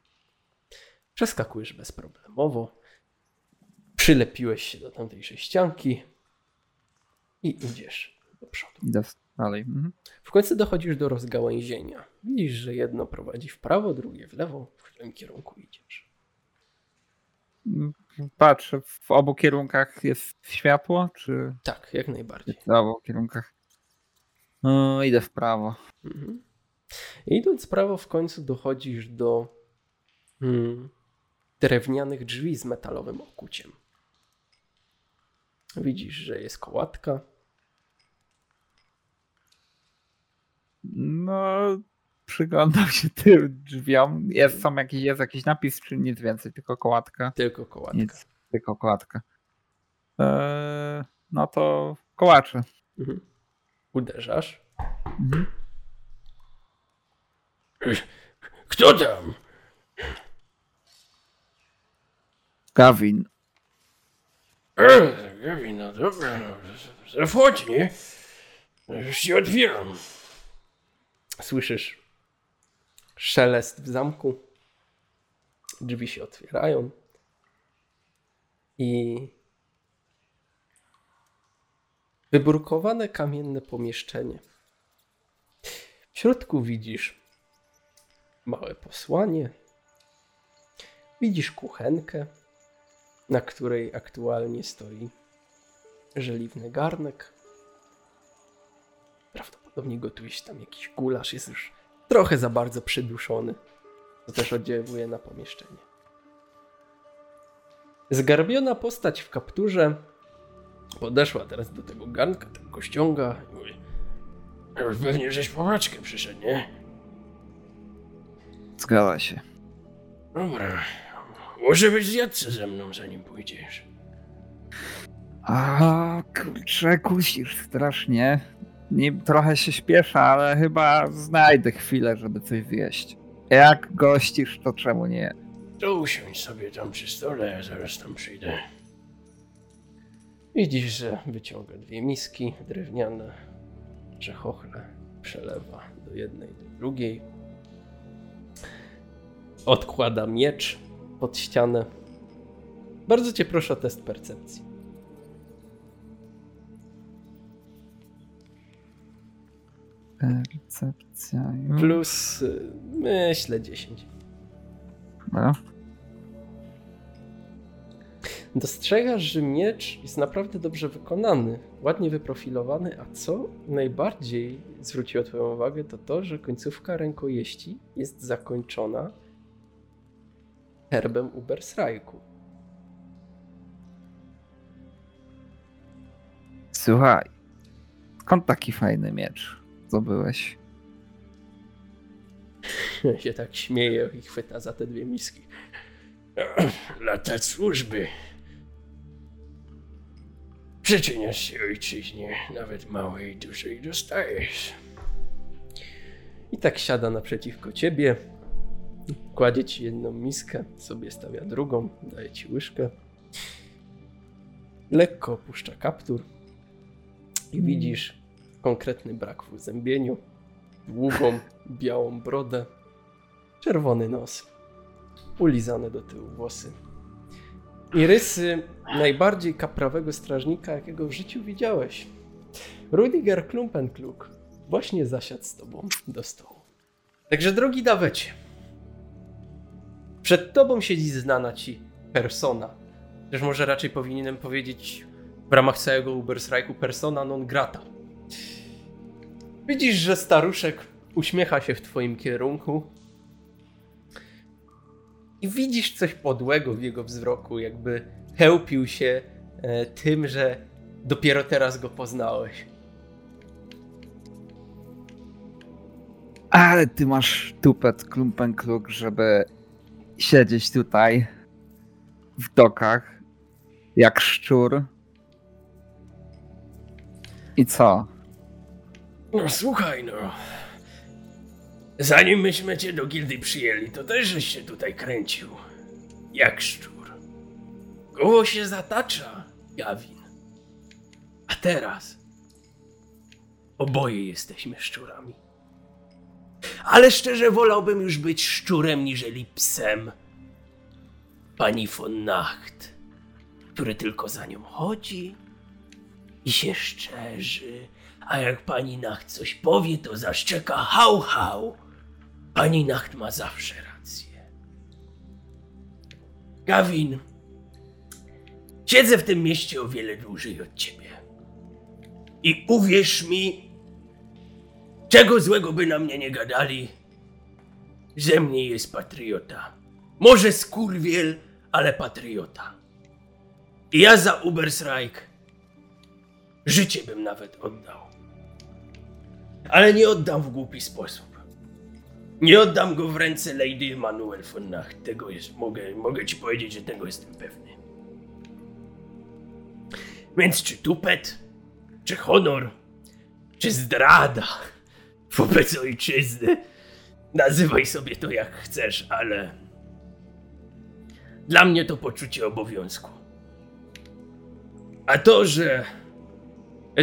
Przeskakujesz bezproblemowo. Przylepiłeś się do tamtejszej ścianki i idziesz do przodu. Idę dalej. Mhm. W końcu dochodzisz do rozgałęzienia. Widzisz, że jedno prowadzi w prawo, drugie w lewo. W którym kierunku idziesz? Patrzę, w obu kierunkach jest światło, czy Tak, jak najbardziej. w obu kierunkach? No, idę w prawo. Mhm. Idąc w prawo, w końcu dochodzisz do mm, drewnianych drzwi z metalowym okuciem. Widzisz, że jest kołatka. No, przyglądam się tym drzwiom. Jest, są jakiś, jest jakiś napis, czy nic więcej, tylko kołatka? Tylko kołatka. Nic, tylko kołatka. Eee, no to kołacze. Mhm. Uderzasz. Mhm. Kto tam? Gawin. Gawin, no dobra, no. Zachodź, nie? Już ci otwieram. Słyszysz szelest w zamku. Drzwi się otwierają. I wybrukowane kamienne pomieszczenie. W środku widzisz małe posłanie. Widzisz kuchenkę, na której aktualnie stoi żeliwny garnek. Prawdopodobnie gotuje się tam jakiś gulasz, jest już trochę za bardzo przyduszony. To też oddziałuje na pomieszczenie. Zgarbiona postać w kapturze podeszła teraz do tego garnka, tak go ściąga i mówi już pewnie żeś po paczkę przyszedł, nie? Zgadza się. Dobra. Może być zjadce ze mną, zanim pójdziesz. A kurczę, kusisz strasznie. Nie, trochę się śpieszę, ale chyba znajdę chwilę, żeby coś zjeść. Jak gościsz, to czemu nie? To usiądź sobie tam przy stole, ja zaraz tam przyjdę. Widzisz, że wyciąga dwie miski drewniane, że chochle przelewa do jednej, do drugiej. Odkłada miecz pod ścianę. Bardzo cię proszę o test percepcji. Percepcja już. Plus, myślę, 10. Dobra. Dostrzegasz, że miecz jest naprawdę dobrze wykonany, ładnie wyprofilowany, a co najbardziej zwróciło Twoją uwagę, to to, że końcówka rękojeści jest zakończona herbem Ubersrajku. Słuchaj, skąd taki fajny miecz zdobyłeś? się tak śmieje i chwyta za te dwie miski. Lata służby. Przyczyniasz się ojczyźnie, nawet małej, dużej dostajesz. I tak siada naprzeciwko ciebie, kładzie ci jedną miskę, sobie stawia drugą, daje ci łyżkę. Lekko opuszcza kaptur i widzisz konkretny brak w uzębieniu, długą, białą brodę, czerwony nos, ulizane do tyłu włosy. I rysy najbardziej kaprawego strażnika, jakiego w życiu widziałeś. Rudiger Klumpenkluk właśnie zasiadł z tobą do stołu. Także drogi Dawecie, przed tobą siedzi znana ci persona. Też może raczej powinienem powiedzieć w ramach całego Uberstrajku persona non grata. Widzisz, że staruszek uśmiecha się w twoim kierunku, i widzisz coś podłego w jego wzroku, jakby chełpił się e, tym, że dopiero teraz go poznałeś. Ale ty masz tupet klumpenkluk, żeby siedzieć tutaj w dokach jak szczur. I co? No słuchaj, no. Zanim myśmy cię do gildy przyjęli, to też żeś się tutaj kręcił. Jak szczur. Koło się zatacza, Gawin. A teraz oboje jesteśmy szczurami. Ale szczerze wolałbym już być szczurem niżeli psem. Pani von Nacht, który tylko za nią chodzi i się szczerzy, a jak pani Nacht coś powie, to zaszczeka hał hał. Pani Nacht ma zawsze rację. Gawin, siedzę w tym mieście o wiele dłużej od ciebie. I uwierz mi, czego złego by na mnie nie gadali, ze mnie jest patriota. Może skurwiel, ale patriota. I ja za Ubersreich życie bym nawet oddał. Ale nie oddam w głupi sposób. Nie oddam go w ręce Lady Emanuel von Nacht. Tego jest, mogę, mogę ci powiedzieć, że tego jestem pewny. Więc czy tupet, czy honor, czy zdrada wobec ojczyzny, nazywaj sobie to jak chcesz, ale dla mnie to poczucie obowiązku. A to, że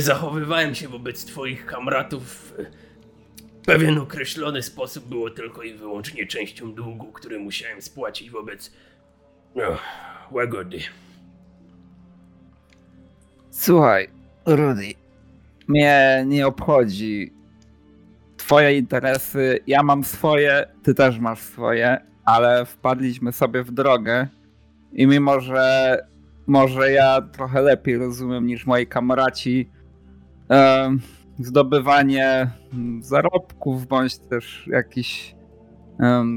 zachowywałem się wobec twoich kamratów w pewien określony sposób, było tylko i wyłącznie częścią długu, który musiałem spłacić wobec no, łagody. Słuchaj, Rudy, mnie nie obchodzi twoje interesy, ja mam swoje, ty też masz swoje, ale wpadliśmy sobie w drogę i mimo, że może ja trochę lepiej rozumiem niż moi kamraci zdobywanie mm, zarobków bądź też jakiś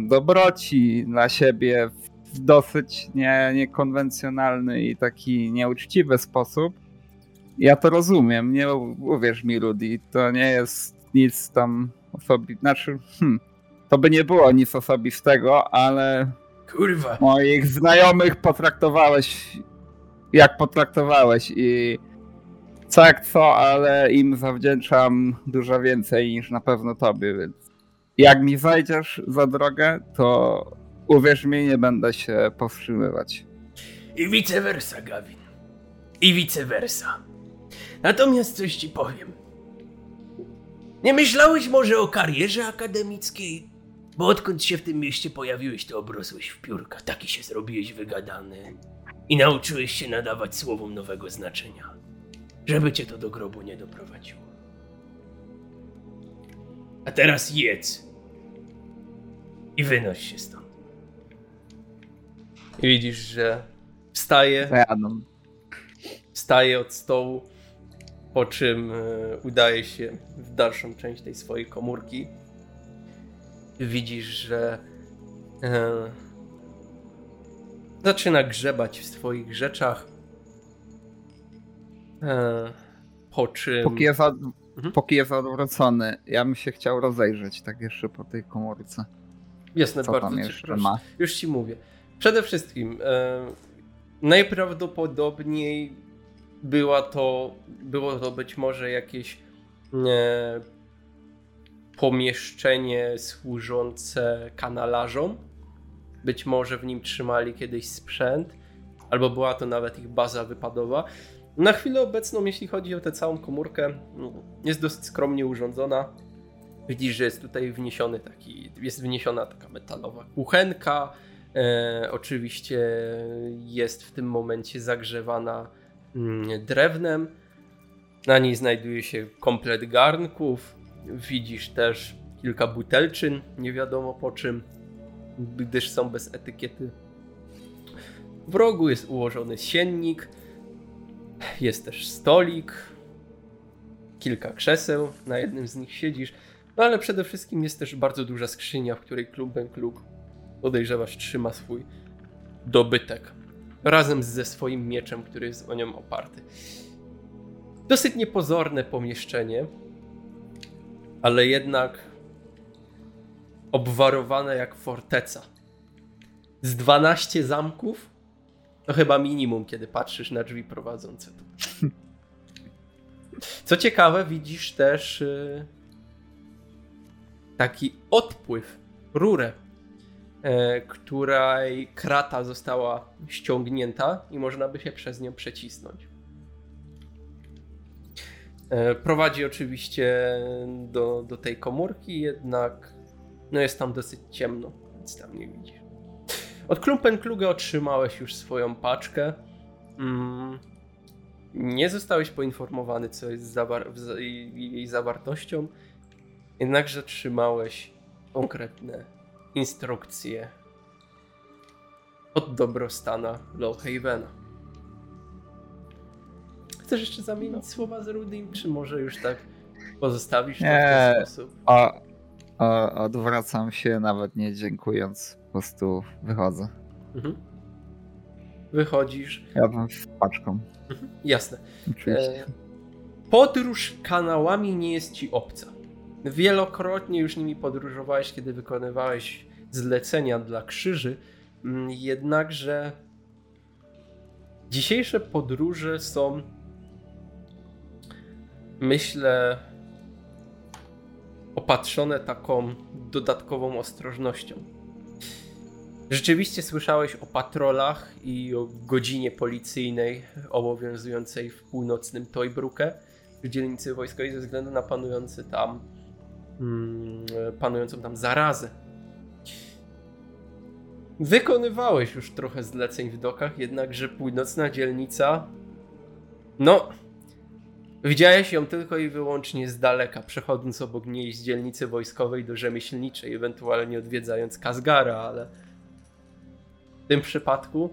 dobroci dla siebie w dosyć nie, niekonwencjonalny i taki nieuczciwy sposób, ja to rozumiem, nie uwierz mi, Rudy, to nie jest nic tam osobi... Znaczy, hmm, to by nie było nic osobistego, ale Kurwa, moich znajomych potraktowałeś jak potraktowałeś i co jak co, ale im zawdzięczam dużo więcej niż na pewno tobie, więc jak mi zajdziesz za drogę, to uwierz mi, nie będę się powstrzymywać. I vice versa, Gawin. I vice versa. Natomiast coś ci powiem. Nie myślałeś może o karierze akademickiej? Bo odkąd się w tym mieście pojawiłeś, to obrosłeś w piórka. Taki się zrobiłeś wygadany. I nauczyłeś się nadawać słowom nowego znaczenia. Żeby cię to do grobu nie doprowadziło. A teraz jedz. I wynoś się stąd. I widzisz, że wstaje Zajadą. wstaje od stołu, po czym e, udaje się w dalszą część tej swojej komórki. Widzisz, że e, zaczyna grzebać w swoich rzeczach. E, po czym. Póki jest, od... Mhm. Odwrócony, ja bym się chciał rozejrzeć tak jeszcze po tej komórce. Jasne, Co bardzo tam jeszcze ma? Już ci mówię. Przede wszystkim, e, najprawdopodobniej była to, było to być może jakieś e, pomieszczenie służące kanalarzom. Być może w nim trzymali kiedyś sprzęt, albo była to nawet ich baza wypadowa. Na chwilę obecną, jeśli chodzi o tę całą komórkę, no, jest dosyć skromnie urządzona. Widzisz, że jest tutaj wniesiony taki, jest wniesiona taka metalowa kuchenka. E, oczywiście jest w tym momencie zagrzewana mm, drewnem. Na niej znajduje się komplet garnków. Widzisz też kilka butelczyn, nie wiadomo po czym, gdyż są bez etykiety. W rogu jest ułożony siennik. Jest też stolik. Kilka krzeseł. Na jednym z nich siedzisz. No ale przede wszystkim jest też bardzo duża skrzynia, w której klub podejrzewasz trzyma swój dobytek. Razem ze swoim mieczem, który jest o nią oparty. Dosyć niepozorne pomieszczenie, ale jednak obwarowane jak forteca. Z 12 zamków to chyba minimum, kiedy patrzysz na drzwi prowadzące tu. Co ciekawe, widzisz też y, taki odpływ, rurę, e, której krata została ściągnięta i można by się przez nią przecisnąć. E, prowadzi oczywiście do, do tej komórki, jednak no jest tam dosyć ciemno, więc tam nie widzisz. Od Klumpenkluge otrzymałeś już swoją paczkę. Mm, nie zostałeś poinformowany, co jest zawar- jej zawartością, jednakże trzymałeś konkretne instrukcje od dobrostana Lowhavena. Chcesz jeszcze zamienić słowa z Rudim, czy może już tak pozostawisz to w ten sposób? O, odwracam się, nawet nie dziękując, po prostu wychodzę. Mhm. Wychodzisz. Ja bym z paczką, Mhm. Jasne. E, Podróż kanałami nie jest ci obca. Wielokrotnie już nimi podróżowałeś, kiedy wykonywałeś zlecenia dla krzyży, mm, jednakże dzisiejsze podróże są, myślę, opatrzone taką dodatkową ostrożnością. Rzeczywiście słyszałeś o patrolach i o godzinie policyjnej obowiązującej w północnym Toybruke w dzielnicy wojskowej ze względu na panujący tam mm, panującą tam zarazę. Wykonywałeś już trochę zleceń w dokach, jednakże północna dzielnica no widziałeś ją tylko i wyłącznie z daleka, przechodząc obok niej z dzielnicy wojskowej do rzemieślniczej, ewentualnie odwiedzając Kazgara, ale w tym przypadku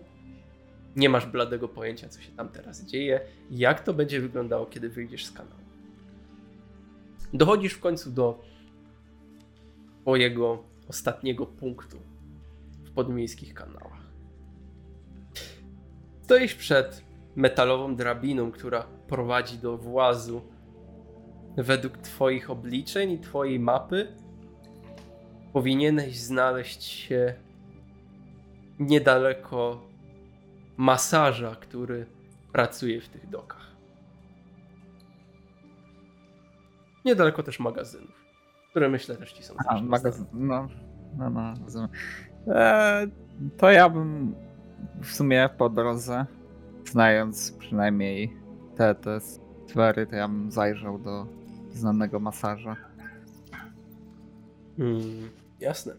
nie masz bladego pojęcia, co się tam teraz dzieje, jak to będzie wyglądało, kiedy wyjdziesz z kanału. Dochodzisz w końcu do twojego ostatniego punktu w podmiejskich kanałach. Stoisz przed metalową drabiną, która prowadzi do włazu. Według twoich obliczeń i twojej mapy powinieneś znaleźć się niedaleko masaża, który pracuje w tych dokach. Niedaleko też magazynów, które myślę też ci są A, magazyn, no, no, no, rozumiem. E, to ja bym w sumie po drodze, znając przynajmniej te, te sfery, to ja bym zajrzał do znanego masaża. Mm, jasne.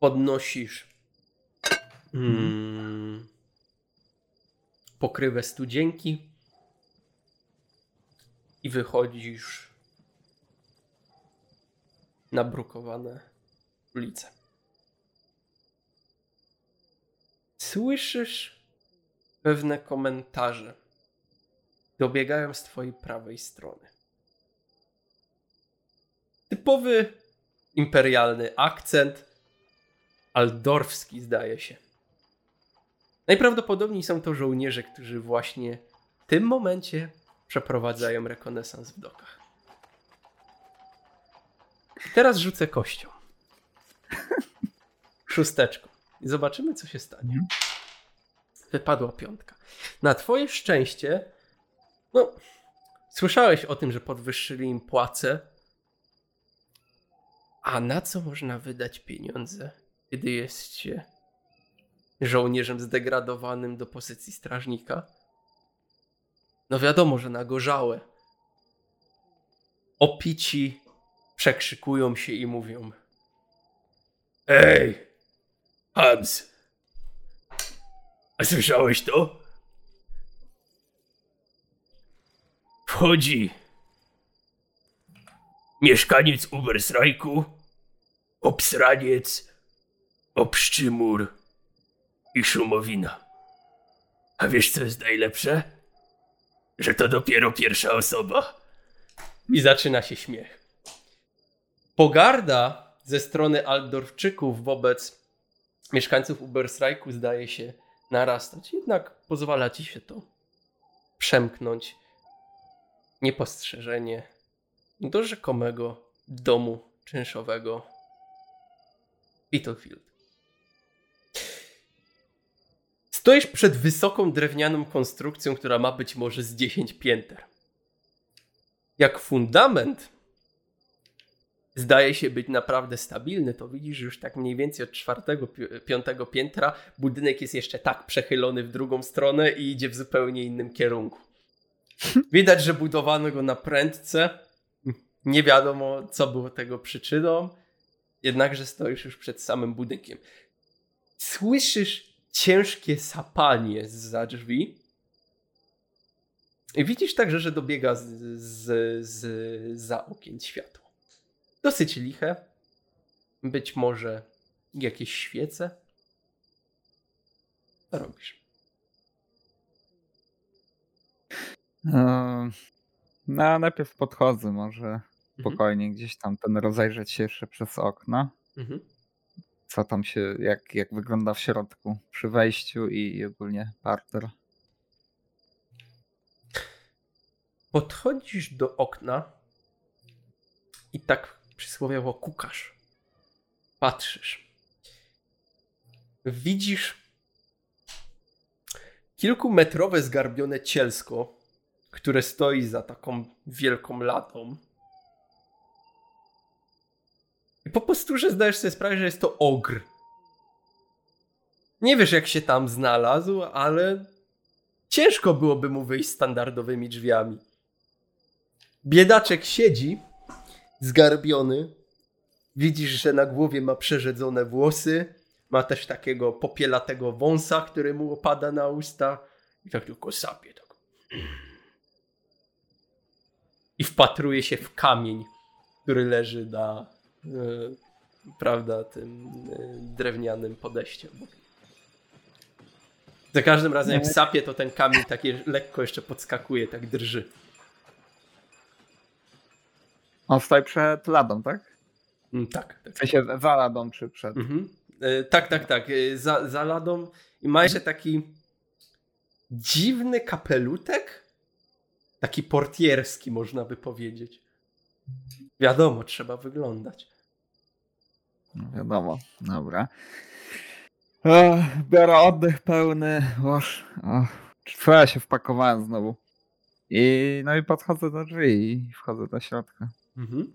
Podnosisz mm, pokrywę studzienki i wychodzisz na brukowane ulice. Słyszysz pewne komentarze. Dobiegają z twojej prawej strony. Typowy imperialny akcent, aldorfski zdaje się. Najprawdopodobniej są to żołnierze, którzy właśnie w tym momencie przeprowadzają rekonesans w dokach. I teraz rzucę kością. Szósteczką. I zobaczymy, co się stanie. Wypadła piątka. Na twoje szczęście, no, słyszałeś o tym, że podwyższyli im płace. A na co można wydać pieniądze, kiedy jest się żołnierzem zdegradowanym do pozycji strażnika? No wiadomo, że na gorzałe. Opici przekrzykują się i mówią: Ej, Hans, a słyszałeś to? Wchodzi mieszkaniec Ubersrajku, obsraniec, obszczymur i szumowina. A wiesz, co jest najlepsze? Że to dopiero pierwsza osoba. I zaczyna się śmiech. Pogarda ze strony Aldorfczyków wobec mieszkańców Uberstrajku zdaje się narastać. Jednak pozwala ci się to przemknąć niepostrzeżenie do rzekomego domu czynszowego Battlefield. Stoisz przed wysoką drewnianą konstrukcją, która ma być może z 10 pięter. jak fundament zdaje się być naprawdę stabilny, to widzisz już tak mniej więcej od czwartego, pi- piątego piętra budynek jest jeszcze tak przechylony w drugą stronę i idzie w zupełnie innym kierunku. Widać, że budowano go na prędce. Nie wiadomo, co było tego przyczyną. Jednakże stoisz już przed samym budynkiem. Słyszysz ciężkie sapanie za drzwi. I widzisz także, że dobiega z, z, z, za okien światło. Dosyć liche. Być może jakieś świece. Co robisz? No, najpierw podchodzę może Mhm. spokojnie gdzieś tam ten rozejrzeć się jeszcze przez okno. Mhm. Co tam się, jak, jak wygląda w środku przy wejściu i, i ogólnie parter. Podchodzisz do okna i tak przysłowiowo kukasz. Patrzysz. Widzisz kilkumetrowe zgarbione cielsko, które stoi za taką wielką latą. I po prostu, że zdajesz sobie sprawę, że jest to ogr. Nie wiesz, jak się tam znalazł, ale ciężko byłoby mu wyjść standardowymi drzwiami. Biedaczek siedzi, zgarbiony. Widzisz, że na głowie ma przerzedzone włosy. Ma też takiego popielatego wąsa, który mu opada na usta. I tak tylko sapie. Tak. I wpatruje się w kamień, który leży na e, prawda, tym e, drewnianym podejściem. Za każdym razem jak sapie, to ten kamień takie lekko jeszcze podskakuje, tak drży. On stoi przed ladą, tak? Mm, tak, tak. W sensie za ladą czy przed. Mhm. E, tak, tak, tak. E, Za, za ladą i ma jeszcze taki dziwny kapelutek. Taki portierski, można by powiedzieć. Wiadomo, trzeba wyglądać. No wiadomo, dobra. Biorę oddech pełny. Oż, co ja się wpakowałem znowu. I no i podchodzę do drzwi i wchodzę do środka. Mhm.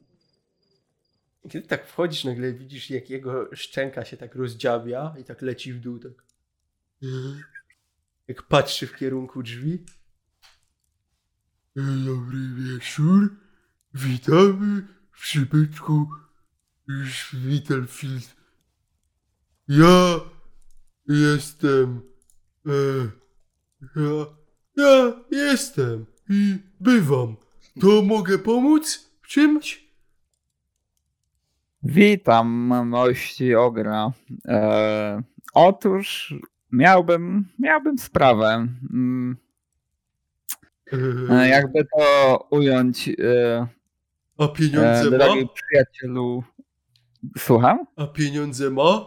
Kiedy tak wchodzisz, nagle widzisz, jak jego szczęka się tak rozdziawia i tak leci w dół. Tak. Jak patrzy w kierunku drzwi. Dobry wieczór. Witamy w przybytku Schwittelfield. Ja jestem. E, ja, ja jestem i bywam. To mogę pomóc czymś? Witam, mości Ogra. E, otóż miałbym, miałbym sprawę. Mm, e, jakby to ująć, e, A pieniądze e, ma? drogi przyjacielu. Słucham? A pieniądze ma?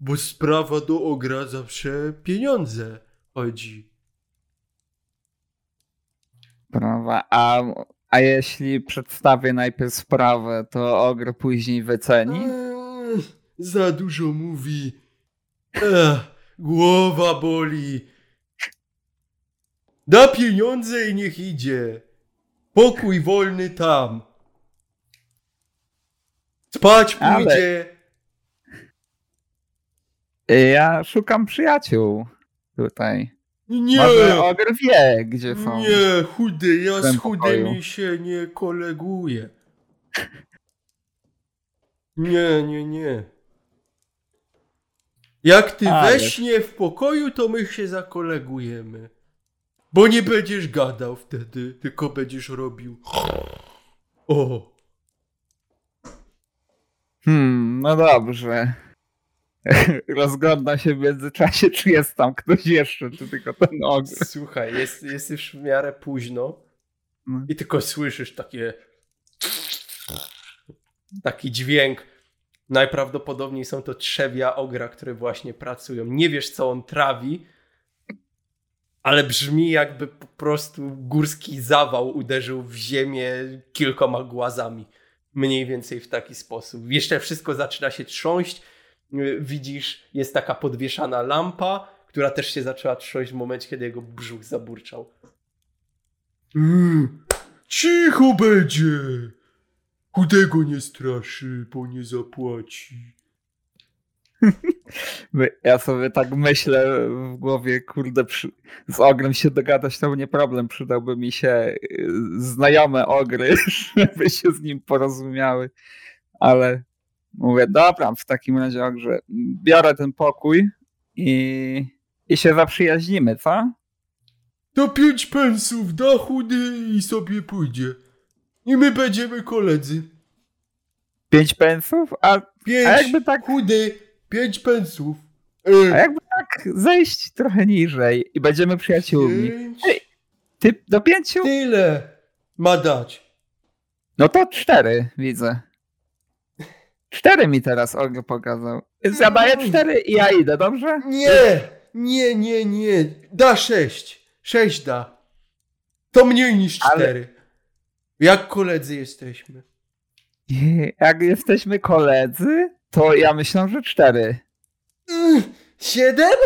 Bo sprawa do ogra zawsze pieniądze chodzi. Prawa. A, a jeśli przedstawię najpierw sprawę, to Ogr później wyceni? Eee, za dużo mówi. Ech, głowa boli. Da pieniądze i niech idzie. Pokój wolny tam. Spać Ale- pójdzie. Ja szukam przyjaciół tutaj. Nie. Może Ogr wie, gdzie są. Nie, chudy, ja z chudymi pokoju. się nie koleguję. Nie, nie, nie. Jak ty we śnie w pokoju, to my się zakolegujemy. Bo nie będziesz gadał wtedy, tylko będziesz robił. O, Hmm, no dobrze. Rozgląda się w międzyczasie, czy jest tam ktoś jeszcze, czy tylko ten Ogr. słuchaj, jest, jest już w miarę późno No. i tylko słyszysz takie taki dźwięk. Najprawdopodobniej są to trzewia ogra, które właśnie pracują. Nie wiesz, co on trawi, ale brzmi jakby po prostu górski zawał uderzył w ziemię kilkoma głazami. Mniej więcej w taki sposób. Jeszcze wszystko zaczyna się trząść. Yy, Widzisz, jest taka podwieszana lampa, która też się zaczęła trząść w momencie, kiedy jego brzuch zaburczał. Mm, Cicho będzie! Chudego nie straszy, bo nie zapłaci. Ja sobie tak myślę w głowie, kurde, przy... z ogrem się dogadać to nie problem. Przydałby mi się y, znajome ogry, żeby się z nim porozumiały. Ale mówię, dobra, w takim razie ogrze, biorę ten pokój i, i się zaprzyjaźnimy, co? To pięć pensów da chudy i sobie pójdzie. I my będziemy koledzy. Pięć pensów? A, Pięć a jakby tak, chudy, pięć pensów. a jakby tak zejść trochę niżej i będziemy przyjaciółmi. pięć, Ty do pięciu? tyle ma dać. No to cztery widzę. Cztery mi teraz Olga pokazał. Więc ja daję cztery i ja idę, dobrze? Nie, nie, nie, nie. Da sześć. Sześć da. To mniej niż Ale- cztery. Jak koledzy jesteśmy. Jak jesteśmy koledzy, to ja myślę, że cztery. Mm, Siedem?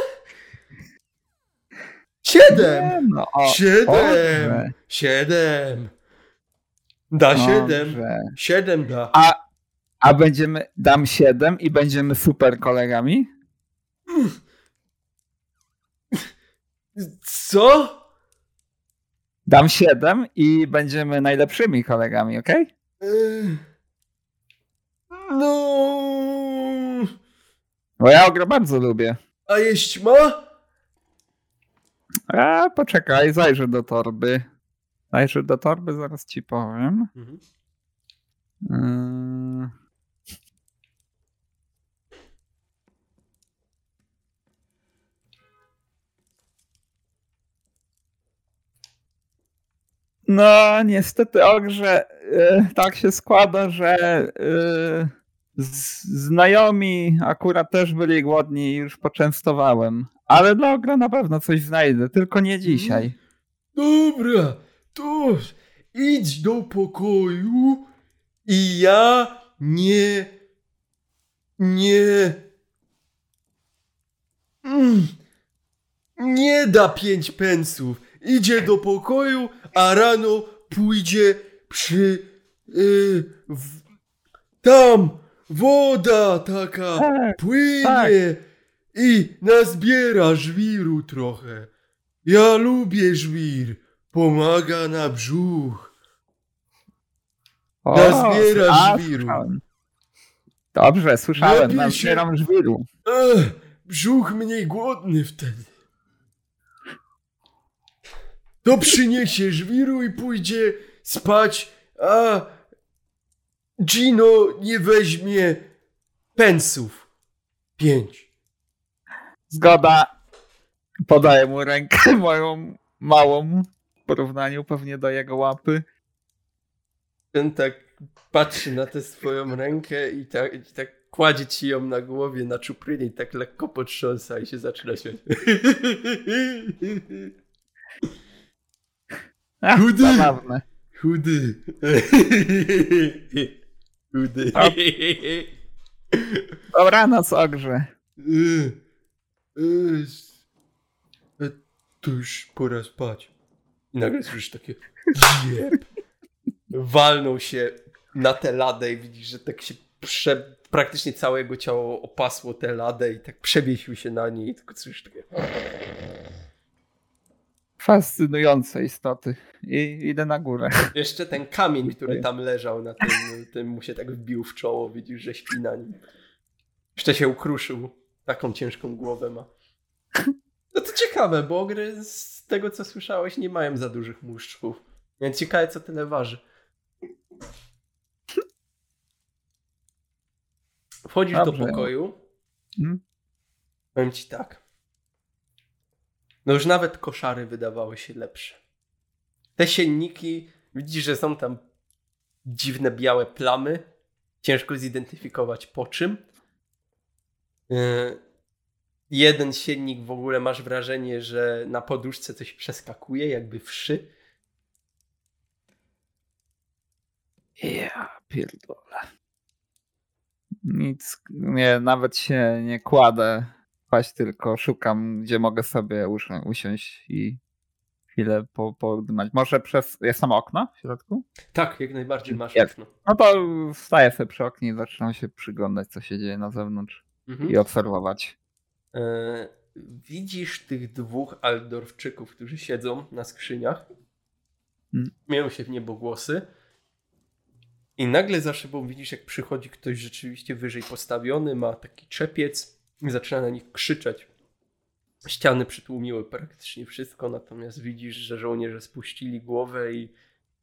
Siedem! Nie, no, o, Siedem! dobrze. Siedem! Da siedem! dobrze. Siedem da. A, a będziemy, dam siedem i będziemy super kolegami? Co? Dam siedem i będziemy najlepszymi kolegami? Ech. No. Bo ja ogro bardzo lubię. A jeść ma? A poczekaj, zajrzę do torby. Zajrzę do torby, zaraz ci powiem. Yy. No, niestety, Ogrze, yy, tak się składa, że z- znajomi akurat też byli głodni i już poczęstowałem. Ale dla Ogra na pewno coś znajdę, tylko nie dzisiaj. Dobra, to idź do pokoju i ja nie. Nie. Mm, nie da pięć pensów. Idzie do pokoju, a rano pójdzie przy. y, w, tam woda taka Tak, płynie tak. i nazbiera żwiru trochę. Ja lubię żwir. Pomaga na brzuch. O, Nazbierasz a, żwiru. słyszałem. Dobrze, słyszałem, Lepiej nazbieram żwiru. Ech, brzuch mniej głodny wtedy. To przyniesie żwiru i pójdzie spać, a Gino nie weźmie pensów. Pięć. Zgoda. Podaję mu rękę moją małą w porównaniu pewnie do jego łapy. Ten tak patrzy na tę swoją rękę i tak, i tak kładzie ci ją na głowie, na czuprynie i tak lekko potrząsa i się zaczyna śmiać. Ach, Chudy. zabawne. Chudy. Chudy. A- Dobranoc, Ogrze. Y, y, To już pora spać. I nagle słyszysz takie jeb. Walnął się na tę ladę i widzisz, że tak się prze... praktycznie całe jego ciało opasło tę ladę i tak przewiesił się na niej i tylko słyszysz takie Fascynujące istoty. I idę na górę. Jeszcze ten kamień, który tam leżał na tym, tym mu się tak wbił w czoło, widzisz, że śpi na nim. Jeszcze się ukruszył. Taką ciężką głowę ma. No to ciekawe, bo z tego co słyszałeś nie mają za dużych muszczków. Więc ciekawe co tyle waży. Wchodzisz Dobrze. do pokoju. Mhm. Powiem ci tak. No już nawet koszary wydawały się lepsze. Te sienniki, widzisz, że są tam dziwne białe plamy. Ciężko zidentyfikować po czym. Yy, jeden siennik w ogóle masz wrażenie, że na poduszce coś przeskakuje, jakby wszy. Ja pierdolę. Nic, nie, nawet się nie kładę spać, tylko szukam, gdzie mogę sobie usi- usiąść i chwilę po, podymać. Może przez. Jest tam okno w środku? Tak, jak najbardziej masz Jak? okno. No to wstaję sobie przy oknie i zaczynam się przyglądać, co się dzieje na zewnątrz Mhm. i obserwować. E, widzisz tych dwóch Aldorfczyków, którzy siedzą na skrzyniach. Mm. Miają się w niebogłosy. I nagle za szybą widzisz, jak przychodzi ktoś rzeczywiście wyżej postawiony, ma taki czepiec zaczyna na nich krzyczeć. Ściany przytłumiły praktycznie wszystko, natomiast widzisz, że żołnierze spuścili głowę i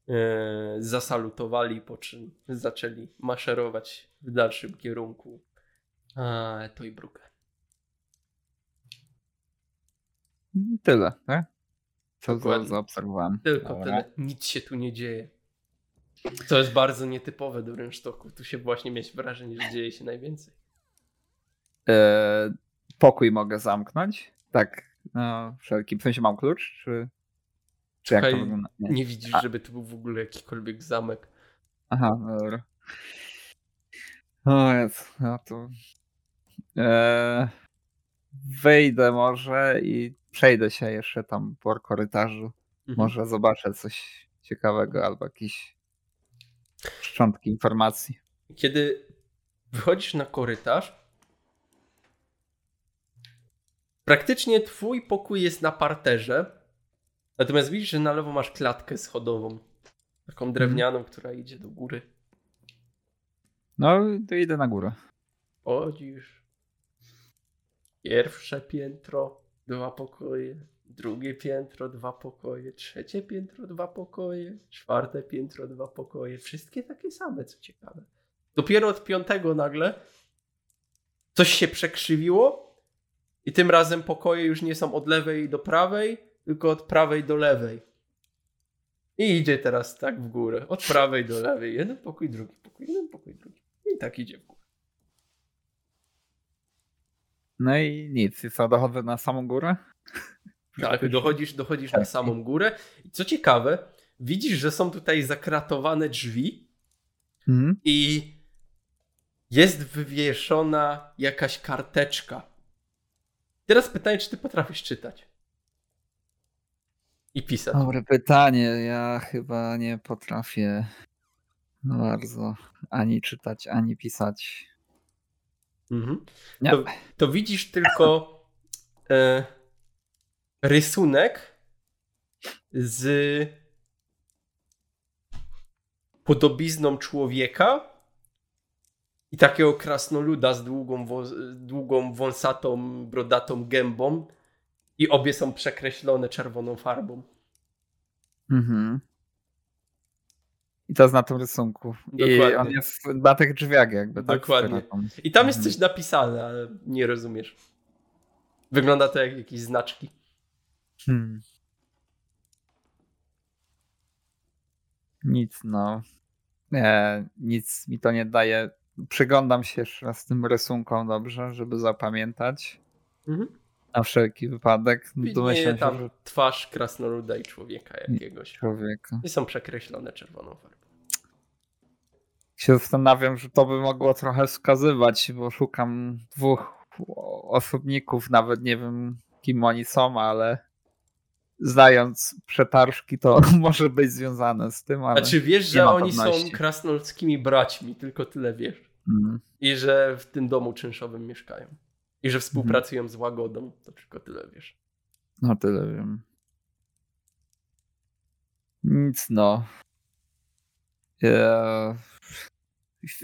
e, zasalutowali, po czym zaczęli maszerować w dalszym kierunku. A, to i Brukę. Tyle, tak? Co Dokładnie. zaobserwowałem. Tylko Dobra. tyle. Nic się tu nie dzieje. Co jest bardzo nietypowe do Rynsztoku. Tu się właśnie mieć wrażenie, że dzieje się najwięcej. E, pokój mogę zamknąć? Tak, no, wszelki. W sensie mam klucz, czy, czy jak to wygląda? Nie. Nie widzisz, A. żeby tu był w ogóle jakikolwiek zamek. Aha, dobra. O jest, no to... E, wyjdę może i przejdę się jeszcze tam po korytarzu. Mhm. Może zobaczę coś ciekawego albo jakieś szczątki informacji. Kiedy wychodzisz na korytarz, praktycznie twój pokój jest na parterze, natomiast widzisz, że na lewo masz klatkę schodową. Taką drewnianą, która idzie do góry. No, to idę na górę. Chodzisz. Pierwsze piętro, dwa pokoje. Drugie piętro, dwa pokoje. Trzecie piętro, dwa pokoje. Czwarte piętro, dwa pokoje. Wszystkie takie same, co ciekawe. Dopiero od piątego nagle coś się przekrzywiło i tym razem pokoje już nie są od lewej do prawej, tylko od prawej do lewej. I idzie teraz tak w górę. Od prawej do lewej. Jeden pokój, drugi pokój, jeden pokój, drugi. I tak idzie w górę. No i nic, i co, dochodzę na samą górę? Tak, dochodzisz, dochodzisz na samą górę. I co ciekawe, widzisz, że są tutaj zakratowane drzwi Mhm. i jest wywieszona jakaś karteczka. Teraz pytanie, czy ty potrafisz czytać? I pisać. Dobre pytanie. Ja chyba nie potrafię bardzo ani czytać, ani pisać. Mhm. To, to widzisz tylko e, rysunek z podobizną człowieka i takiego krasnoluda z długą, długą wąsatą, brodatą gębą i obie są przekreślone czerwoną farbą. Mhm. I to jest na tym rysunku. I Dokładnie. on jest na tych drzwiach jakby. tak, Dokładnie. I tam jest Mhm. coś napisane, ale nie rozumiesz. Wygląda to jak jakieś znaczki. Hmm. Nic, no. Nie, nic mi to nie daje. Przyglądam się jeszcze raz tym rysunkom dobrze, żeby zapamiętać. Mhm. Na wszelki wypadek. Widnieje Domyślam tam że twarz krasnoluda i człowieka jakiegoś. człowieka. I są przekreślone czerwoną farbą. Się zastanawiam, że to by mogło trochę wskazywać, bo szukam dwóch osobników, nawet nie wiem kim oni są, ale znając przetarszki, to może być związane z tym, ale... A czy wiesz, że oni są krasnoludzkimi braćmi? Tylko tyle wiesz. Mm. I że w tym domu czynszowym mieszkają. I że współpracują z Łagodą. To tylko tyle wiesz. No tyle wiem. Nic no. Ja...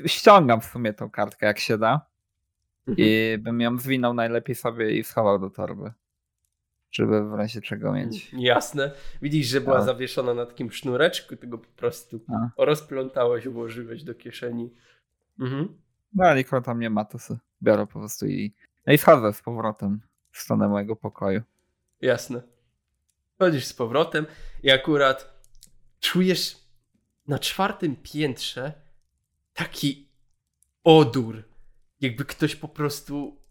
Ściągam w sumie tą kartkę jak się da Mhm. i bym ją zwinął najlepiej sobie i schował do torby. Żeby w razie czego mieć. Jasne. Widzisz, że była A. zawieszona na takim sznureczku, tego po prostu A. rozplątałeś, włożyłeś do kieszeni. Mhm. No ale nikogo tam nie ma, to sobie biorę po prostu i... No i wchodzę z powrotem w stronę mojego pokoju. Jasne. Chodzisz z powrotem i akurat czujesz na czwartym piętrze taki odór, jakby ktoś po prostu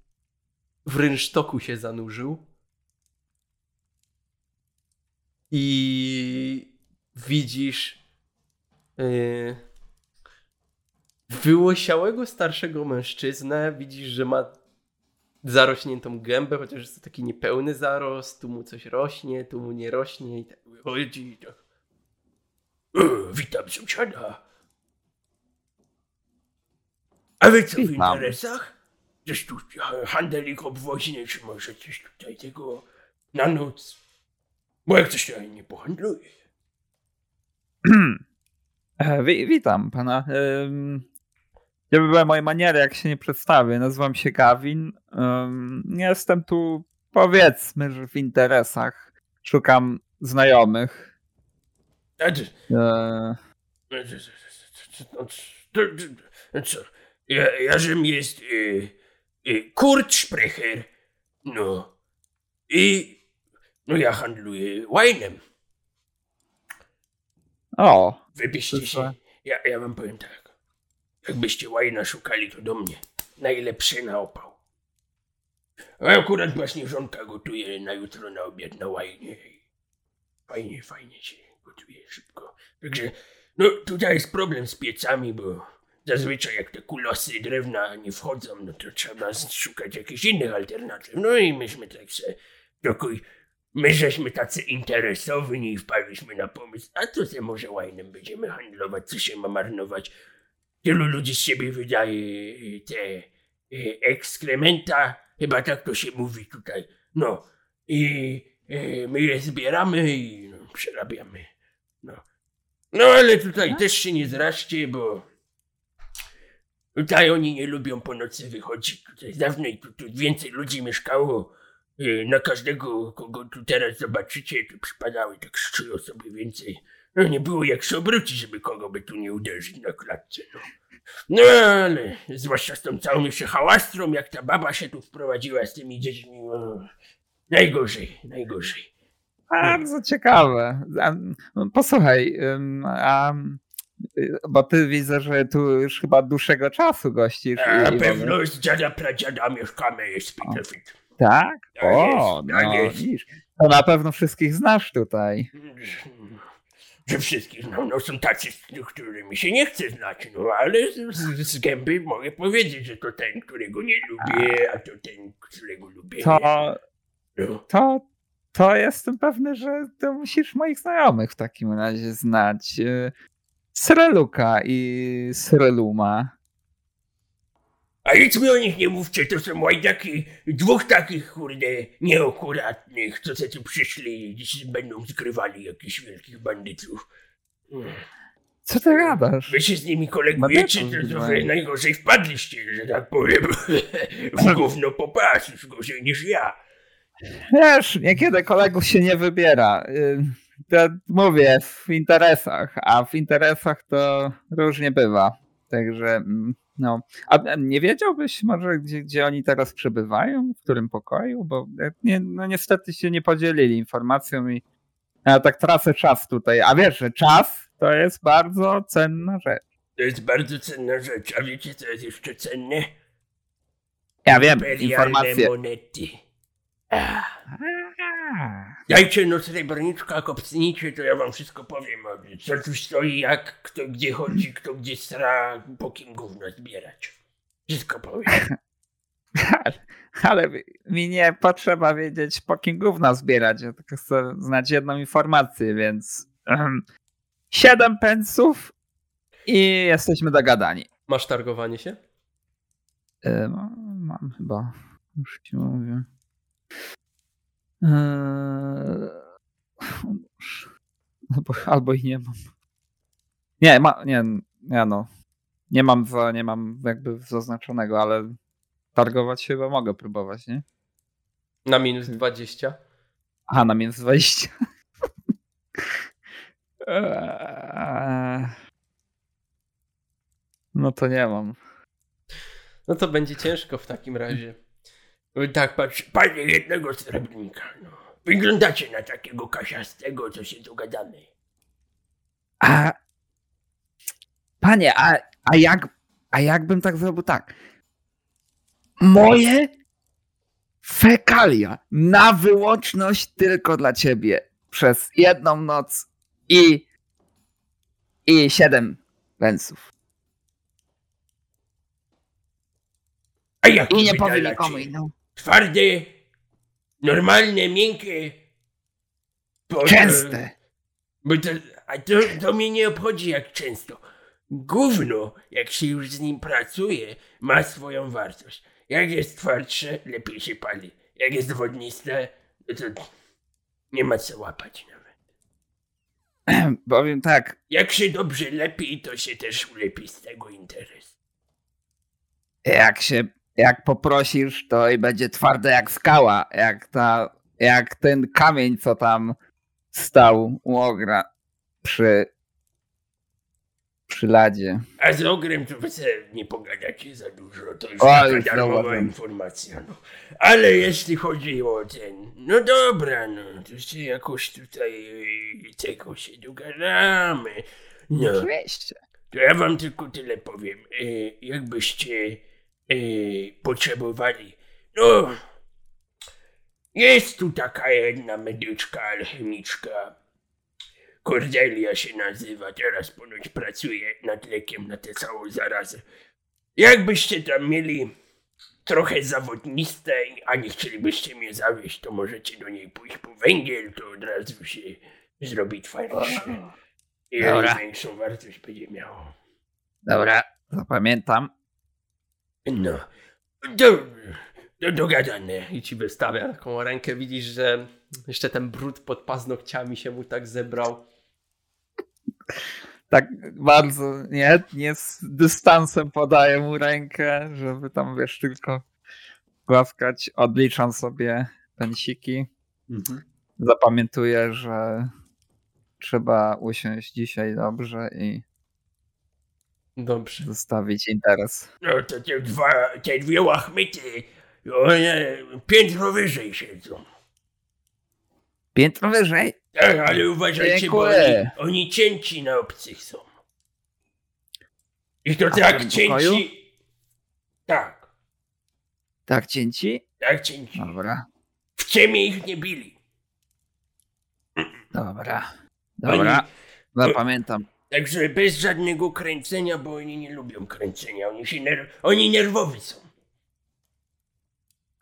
w rynsztoku się zanurzył. I widzisz yy, wyłosiałego starszego mężczyznę. Widzisz, że ma zarośniętą gębę, chociaż jest to taki niepełny zarost, tu mu coś rośnie, tu mu nie rośnie i tak wychodzi i tak. "E, Witam sąsiada. A wy co w interesach? Coś tu ha- handelik obwoźny, czy może coś tutaj tego na noc? Bo jak coś ja nie pohandluję. E, Wi witam pana. Gdyby były moje maniery, jak się nie przedstawię. Nazywam się Gawin. Ym, Jestem tu, powiedzmy, że w interesach. Szukam znajomych. E? Ja, Jarzem jest y, y, Kurt Sprecher. No. I no ja handluję winem. O, Wybierzcie się. Ja, ja wam powiem tak. Jakbyście wina szukali, to do mnie. Najlepszy na opał. A akurat właśnie żonka gotuje na jutro na obiad na wajnie. Fajnie, fajnie się gotuje szybko. Także, no tutaj jest problem z piecami, bo zazwyczaj jak te kulosy drewna nie wchodzą, no to trzeba szukać jakichś innych alternatyw. No i myśmy tak se trochę, my żeśmy tacy interesowni i wpadliśmy na pomysł, a to se może łajnem będziemy handlować, co się ma marnować. Tylu ludzi z siebie wydaje y, te y, ekskrementa, chyba tak to się mówi tutaj. No i y, my je zbieramy i no, przerabiamy. No. no ale tutaj też się nie zraźcie, bo tutaj oni nie lubią po nocy wychodzić. Tutaj dawniej tu, tu więcej ludzi mieszkało. Na każdego, kogo tu teraz zobaczycie, to przypadały tak z trzy osoby więcej. No nie było jak się obrócić, żeby kogo by tu nie uderzyć na klatce. No, no ale zwłaszcza z tą całą jeszcze hałastrą, jak ta baba się tu wprowadziła z tymi dziećmi. No, najgorzej, najgorzej. bardzo ciekawe. No, Posłuchaj, a, y, bo ty widzę, że tu już chyba dłuższego czasu gościsz. A i- i- pewno z dziada pradziada mieszkamy jest Pitefit. Tak? Tak O, jest, tak no jest. To na pewno wszystkich znasz tutaj. Że wszystkich no, no są tacy, z którymi się nie chce znać, no ale z, z, gęby mogę powiedzieć, że to ten, którego nie lubię, a to ten, którego lubię. To, No. to, to jestem pewny, że to musisz moich znajomych w takim razie znać. Y, Sreluka i Sreluma. A nic mi o nich nie mówcie, to są łajdaki dwóch takich, kurde, nieakuratnych, co se tu przyszli i dziś będą zgrywali jakichś wielkich bandytów. Mm. Co ty gadasz? Wy się z nimi kolegujecie, to, zgrywają. najgorzej wpadliście, że tak powiem, w gówno po pas, już gorzej niż ja. Wiesz, niekiedy kolegów się nie wybiera. Y, To mówię, w interesach, a w interesach to różnie bywa. Także, mm, no. A nie wiedziałbyś może, gdzie, gdzie oni teraz przebywają? W którym pokoju? Bo e, nie, no niestety się nie podzielili informacją i ja tak tracę czas tutaj. A wiesz, że czas to jest bardzo cenna rzecz. To jest bardzo cenna rzecz, a wiecie co jest jeszcze cenne? Ja wiem, Imperialne informacje. monety. Ah. Dajcie no srebrniczka, kopcnijcie, to ja wam wszystko powiem. Co tu stoi, jak, kto gdzie chodzi, kto gdzie stra, po kim gówno zbierać. Wszystko powiem. Ale mi nie potrzeba wiedzieć, po kim gówna zbierać. Ja tylko chcę znać jedną informację, więc siedem pensów i jesteśmy dogadani. Masz targowanie się? E, no, mam chyba, już ci mówię. E, albo, albo i nie mam. Nie, ma, nie, nie no. Nie mam, za, nie mam jakby zaznaczonego, ale targować się chyba mogę próbować, nie? Na minus 20. Aha, na minus 20. Eee. No to nie mam. No to będzie ciężko w takim razie. Tak, patrz, panie jednego srebrnika. No. Wyglądacie na takiego kasiastego, co się dogadamy. A. Panie, a, a jak. A jakbym tak zrobił tak? Moje fekalia na wyłączność tylko dla ciebie przez jedną noc i. i siedem pensów. A jak I nie powiem nikomu innemu. Twarde, normalne, miękkie. Bo, Częste. Bo to, a to, to mnie nie obchodzi jak często. Gówno, jak się już z nim pracuje, ma swoją wartość. Jak jest twardsze, lepiej się pali. Jak jest wodniste, no to nie ma co łapać nawet. Powiem tak, Jak się dobrze lepi, to się też ulepi z tego interes. jak się, jak poprosisz, to i będzie twarde jak skała, jak ta, jak ten kamień, co tam stał u ogra przy, przy ladzie. A z ogrem to wy nie pogadacie za dużo, to już O, taka darmowa informacja. No. Ale jeśli chodzi o ten, no dobra, no to się jakoś tutaj y, tego się dogadamy. No, Oczywiście. to ja wam tylko tyle powiem. Y, jakbyście potrzebowali, no, jest tu taka jedna medyczka, alchemiczka, Cordelia się nazywa, teraz ponoć pracuje nad lekiem na tę całą zarazę. Jakbyście tam mieli trochę zawodniste, a nie chcielibyście mnie zawieść, to możecie do niej pójść po węgiel, to od razu się zrobi twardszy. I Dobra. większą wartość będzie miało. Dobra, zapamiętam. No, do, do, dogadane. I ci wystawia taką rękę, widzisz, że jeszcze ten brud pod paznokciami się mu tak zebrał. Tak bardzo, nie, nie z dystansem podaję mu rękę, żeby tam, wiesz, tylko głaskać. Odliczam sobie pensiki. Zapamiętuję, że trzeba usiąść dzisiaj dobrze i Dobrze. zostawić interes. No to te dwa, te dwie łachmyty, one piętro wyżej siedzą. Piętro wyżej? Tak, ale uważajcie, bo oni, Dziękuję. oni cięci na obcych są. I to A tak cięci... pokoju? Tak. Tak, cięci? tak cięci. Dobra, W ciemię ich nie bili. dobra, dobra. Zapamiętam. Także bez żadnego kręcenia, bo oni nie lubią kręcenia. Oni się ner- oni nerwowi są.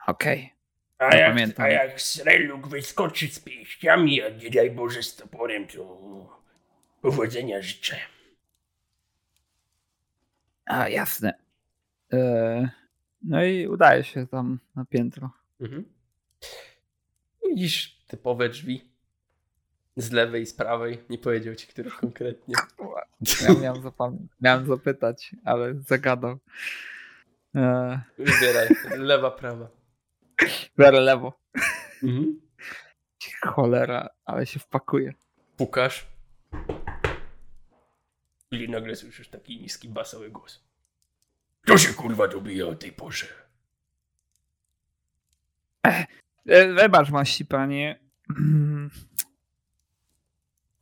Okej. A jak, a jak Sreluk wyskoczy z pięściami, a nie daj Boże z toporem, to powodzenia życzę. A, jasne. E, no i udaje się tam na piętro. Mhm. Widzisz typowe drzwi. Z lewej, z prawej. Nie powiedział ci, które konkretnie. Ja miałem, zapam- miałem zapytać, ale zagadał. E, Wybieraj. Lewa, prawa. biorę lewo. Mhm. Cholera, ale się wpakuje. Pukasz. I nagle słyszysz taki niski, basowy głos. Kto się kurwa dobija o tej porze? E, wybacz mości, panie.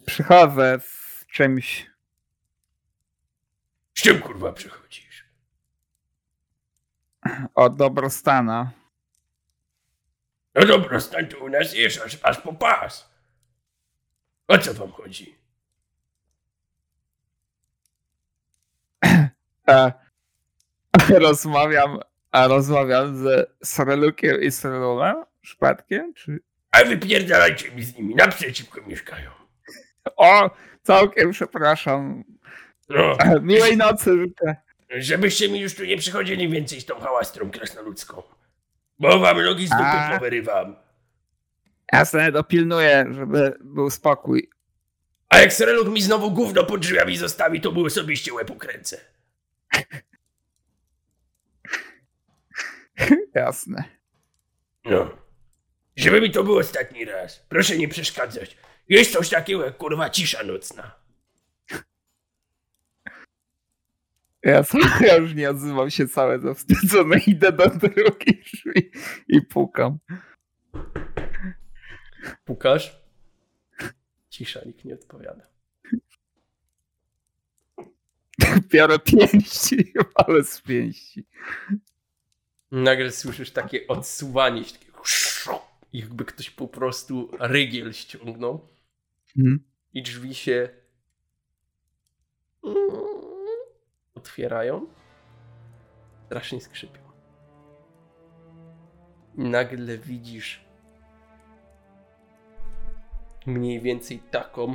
Przychodzę z czymś. Z czym kurwa przychodzisz? od dobrostana. No dobra, stań tu u nas jesz aż, aż po pas. O co wam chodzi? E, rozmawiam, a rozmawiam ze Sorelukiem i Sorelulem przypadkiem? Czy... A wypierdalajcie mi z nimi, naprzeciwko mieszkają. O, całkiem przepraszam. No, Miłej nocy życzę. żebyście mi już tu nie przychodzili więcej z tą hałastrą krasnoludzką. Bo wam nogi z dupy A. powyrywam. Jasne, dopilnuję, żeby był spokój. A jak Sereluk mi znowu gówno pod drzwiami zostawi, to mu osobiście łeb ukręcę. Jasne. No. Żeby mi to był ostatni raz. Proszę nie przeszkadzać. Jest coś takiego jak kurwa cisza nocna. Ja, ja już nie odzywam się całe zawstydzony. Idę do drugiej drzwi i pukam. Pukasz? Cisza, nikt nie odpowiada. Biorę pięści, ale z pięści. Nagle słyszysz takie odsuwanie się, takie jakby ktoś po prostu rygiel ściągnął Mhm. i drzwi się otwierają. Strasznie skrzypią. I nagle widzisz mniej więcej taką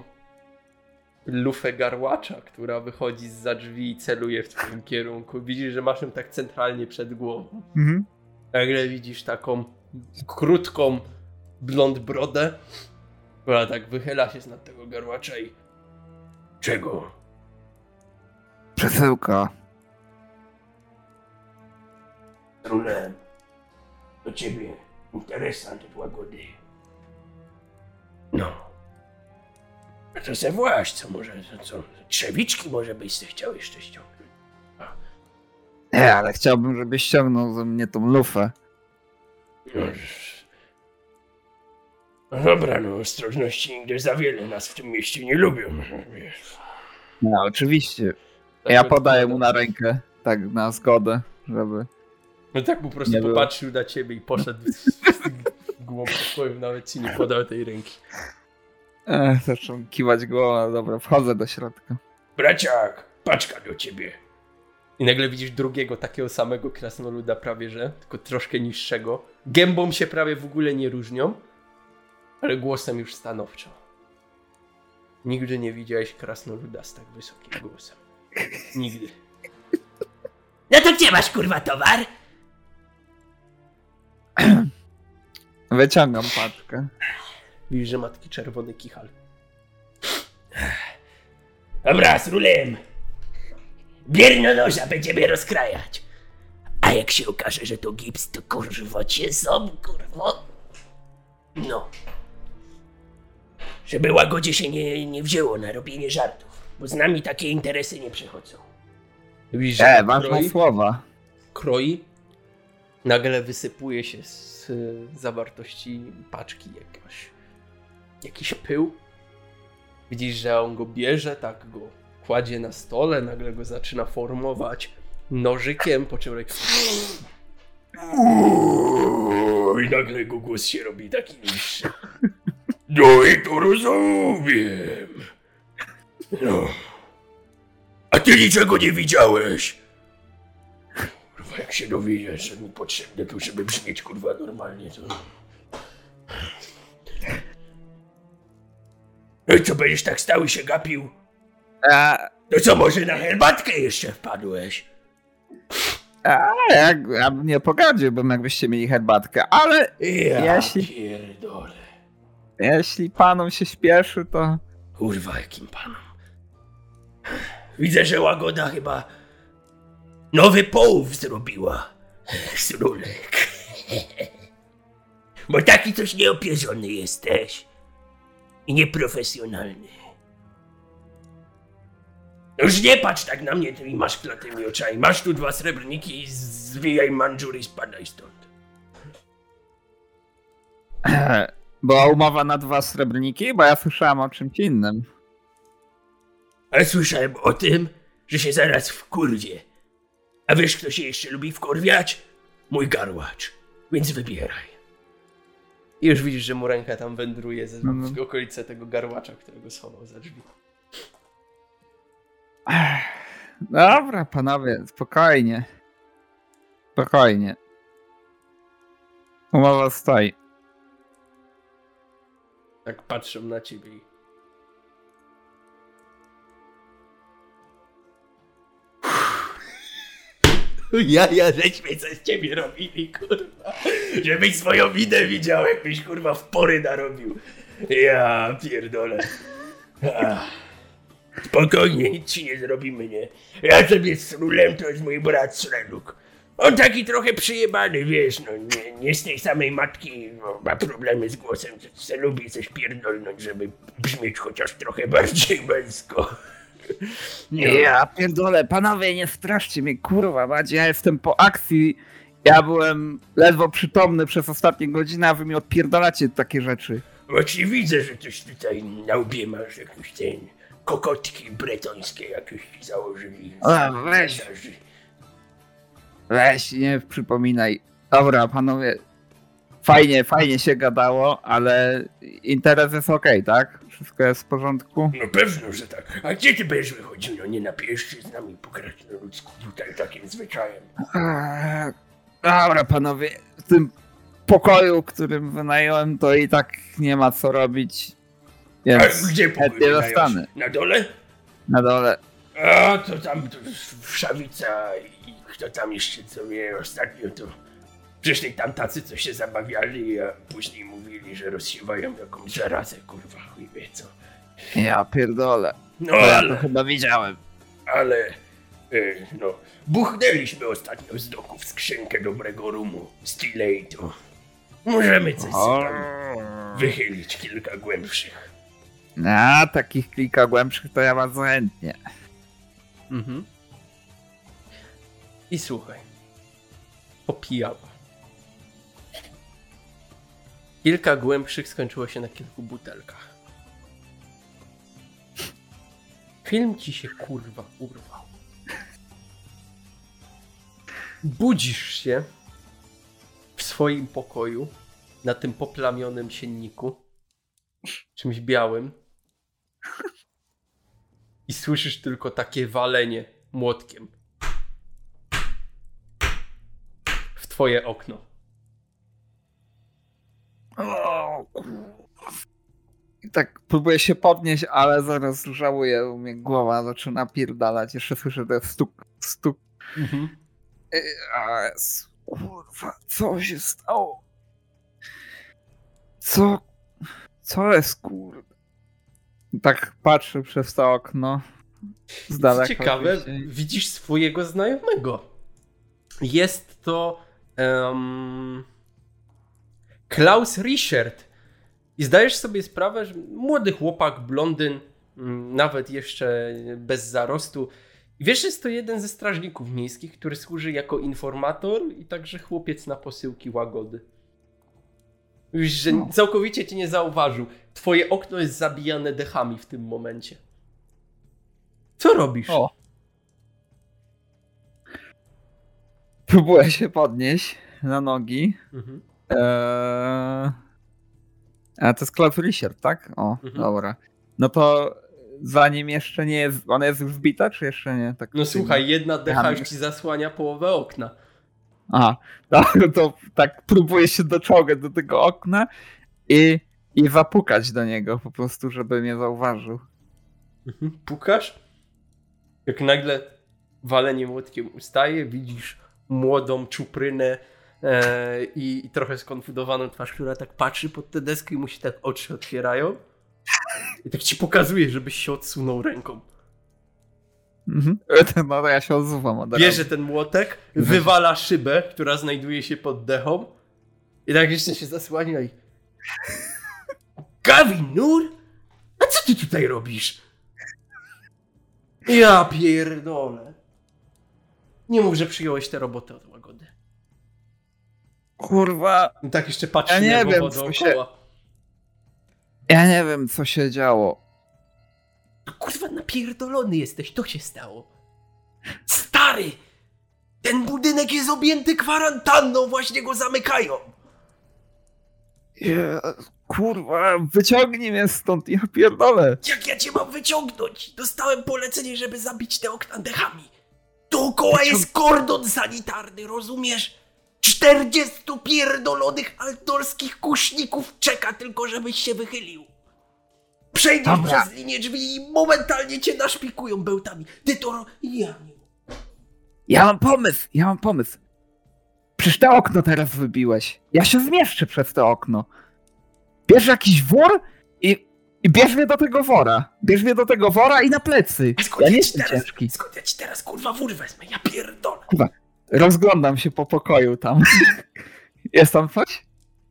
lufę garłacza, która wychodzi z drzwi i celuje w twoim kierunku. Widzisz, że masz ją tak centralnie przed głową. Mhm. Nagle widzisz taką krótką blond brodę, która tak wychyla się z nad tego garłacza i... Czego? Przesyłka. Trudem. Do ciebie. Interesant od łagody. No. A to se właś, co może, co, co? Trzewiczki może byś se chciał jeszcze ściągnąć. Nie, ale chciałbym, żebyś ściągnął ze mnie tą lufę. No dobra, no ostrożności nigdy za wiele nas w tym mieście nie lubią. Wiesz. No, oczywiście. Tak Ja od- podaję mu na rękę, tak na zgodę, żeby... No tak po prostu Nie było. popatrzył na ciebie i poszedł głąb pokoju, nawet ci nie podał tej ręki. Ech, zaczął kiwać głową, dobra, wchodzę do środka. Braciak, paczka do ciebie. I nagle widzisz drugiego takiego samego krasnoluda prawie, że tylko troszkę niższego. Gębą się prawie w ogóle nie różnią, ale głosem już stanowczo. Nigdy nie widziałeś krasnoluda z tak wysokim głosem. Nigdy. No to gdzie masz kurwa towar? Wyciągam paczkę. Widzisz, że matki czerwony kichal. Dobra, z rulem. Bierno noża, będziemy rozkrajać. A jak się okaże, że to gips, to kurwa cię są, kurwa. No. Żeby łagodzie się nie, nie wzięło na robienie żartów, bo z nami takie interesy nie przechodzą. Widzisz, że E, ważne słowa. kroi, nagle wysypuje się z y, zawartości paczki jakaś, jakiś pył. Widzisz, że on go bierze, tak go kładzie na stole, nagle go zaczyna formować nożykiem, po czym tak I nagle jego głos się robi taki niższy. No i to rozumiem. No. A ty niczego nie widziałeś? Kurwa, jak się dowiedziesz, że mi potrzebne tu, żeby brzmieć kurwa normalnie, to... No i co, będziesz tak stał i się gapił? A, No co, może na herbatkę jeszcze wpadłeś? a jak, ja bym nie pogadziłbym, jakbyście mieli herbatkę, ale Ja Jeśli- pierdolę. Jeśli panom się śpieszy, to... Kurwa, jakim panom. Widzę, że łagoda chyba nowy połów zrobiła. Srulek. Bo taki coś nieopierzony jesteś. I nieprofesjonalny. Już nie patrz tak na mnie tymi masz klatymi oczami. Masz tu dwa srebrniki i zwijaj mandżur i spadaj stąd. Była umowa na dwa srebrniki, bo ja słyszałem o czymś innym. Ale słyszałem o tym, że się zaraz wkurwie. A wiesz, kto się jeszcze lubi wkurwiać? Mój garłacz. Więc wybieraj. I już widzisz, że mu ręka tam wędruje ze, no. w okolice tego garłacza, którego schował za drzwi. Dobra, panowie, spokojnie. Spokojnie. Umowa stoi. Tak patrzą na ciebie. Ja, ja, żeśmy coś z ciebie robili, kurwa. Żebyś swoją winę widział, jakbyś, kurwa, w pory narobił. Ja pierdolę. Spokojnie, nic ci nie zrobimy, nie? Ja sobie z Rulem to jest mój brat Srenuk. On taki trochę przyjebany, wiesz, no nie, nie z tej samej matki, no, ma problemy z głosem, se lubi coś pierdolnąć, żeby brzmieć chociaż trochę bardziej męsko. Nie. Ja pierdolę, panowie, nie straszcie mnie, kurwa, macie, ja jestem po akcji. Ja byłem ledwo przytomny przez ostatnie godziny, a wy mi odpierdalacie takie rzeczy. Właśnie widzę, że coś tutaj na łbie masz jakieś ten kokotki bretońskie jakieś założyli. A, weź. Weź, nie przypominaj. Dobra, panowie, fajnie, fajnie się gadało, ale interes jest okej, tak? Wszystko jest w porządku? No pewno, że tak. A gdzie ty będziesz wychodził? No nie napijesz się z nami po ludzku tutaj takim zwyczajem. Eee, Dobra, panowie, z tym pokoju, którym wynająłem, to i tak nie ma co robić. A Więc gdzie pokój dostanę. Na dole? Na dole. A to tam to Wszawica i kto tam jeszcze co mnie ostatnio to... Przyszli tam tacy, co się zabawiali, a później mówili, że rozsiewają jakąś zarazę, kurwa, chuj wie co. Ja pierdolę. No To ja to ale, chyba widziałem. ale, e, no, buchnęliśmy ostatnio z doków skrzynkę dobrego rumu, Stilej, to możemy coś tam wychylić kilka głębszych. A takich kilka głębszych to ja bardzo chętnie. Mhm. I słuchaj. Popijała. Kilka głębszych skończyło się na kilku butelkach. Film ci się kurwa urwał. Budzisz się w swoim pokoju na tym poplamionym sienniku, czymś białym i słyszysz tylko takie walenie młotkiem w twoje okno. O. I tak próbuję się podnieść, ale zaraz żałuję, bo mnie głowa zaczyna pierdalać. Jeszcze słyszę ten stuk, stuk. A, s- Kurwa, co się stało? Co? Co jest kurde? Tak patrzę przez to okno. Z Co daleka. ciekawe, widzisz swojego znajomego. Jest to em, Klaus Richard. I zdajesz sobie sprawę, że młody chłopak, blondyn, mm, nawet jeszcze bez zarostu. I wiesz, jest to jeden ze strażników miejskich, który służy jako informator i także chłopiec na posyłki łagody. Już, że No. całkowicie cię nie zauważył. Twoje okno jest zabijane dechami w tym momencie. Co robisz? O. Próbuję się podnieść na nogi. Mhm. Eee... A to jest Cloud Richard, tak? O, Mhm. dobra. No to zanim jeszcze nie jest. Ona jest już wbita, czy jeszcze nie? Tak No słuchaj, jedna decha już ci zasłania połowę okna. Aha, no, to tak próbuję się doczołgać do tego okna i, i zapukać do niego po prostu, żeby mnie zauważył. Mhm. Pukasz? Jak nagle walenie młotkiem ustaje, widzisz młodą czuprynę e, i, i trochę skonfudowaną twarz, która tak patrzy pod tę deskę i mu się tak oczy otwierają. I tak ci pokazuje, żebyś się odsunął ręką. Mhm. No to ja się odsuwam od razu. Bierze ten młotek, wywala szybę, która znajduje się pod dechą i tak jeszcze się zasłania i... Gavin Nur? A co ty tutaj robisz? Ja pierdolę. Nie mów, że przyjąłeś tę robotę od łagody. Kurwa, I tak jeszcze patrzy Ja nie wiem, co się- ja nie wiem co się działo. Kurwa, napierdolony jesteś, to się stało. Stary! Ten budynek jest objęty kwarantanną, właśnie go zamykają. Je, kurwa, wyciągnij mnie stąd, ja pierdolę. Jak ja cię mam wyciągnąć? Dostałem polecenie, żeby zabić te okna dechami. Dookoła jest kordon sanitarny, rozumiesz? 40 pierdolonych altorskich kuszników czeka tylko, żebyś się wychylił. Przejdziesz Dobra. przez linię drzwi i momentalnie cię naszpikują bełtami. Ty to... Ja. Ja mam pomysł, ja mam pomysł. Przecież to okno teraz wybiłeś. Ja się zmieszczę przez to okno. Bierz jakiś wór i, bierz mnie do tego wora. Bierz mnie do tego wora i na plecy. A skąd Ja ja nie ci jestem teraz, ciężki. skąd ja ci teraz kurwa wór wezmę? Ja pierdolę. Rozglądam się po pokoju tam. Jest tam coś?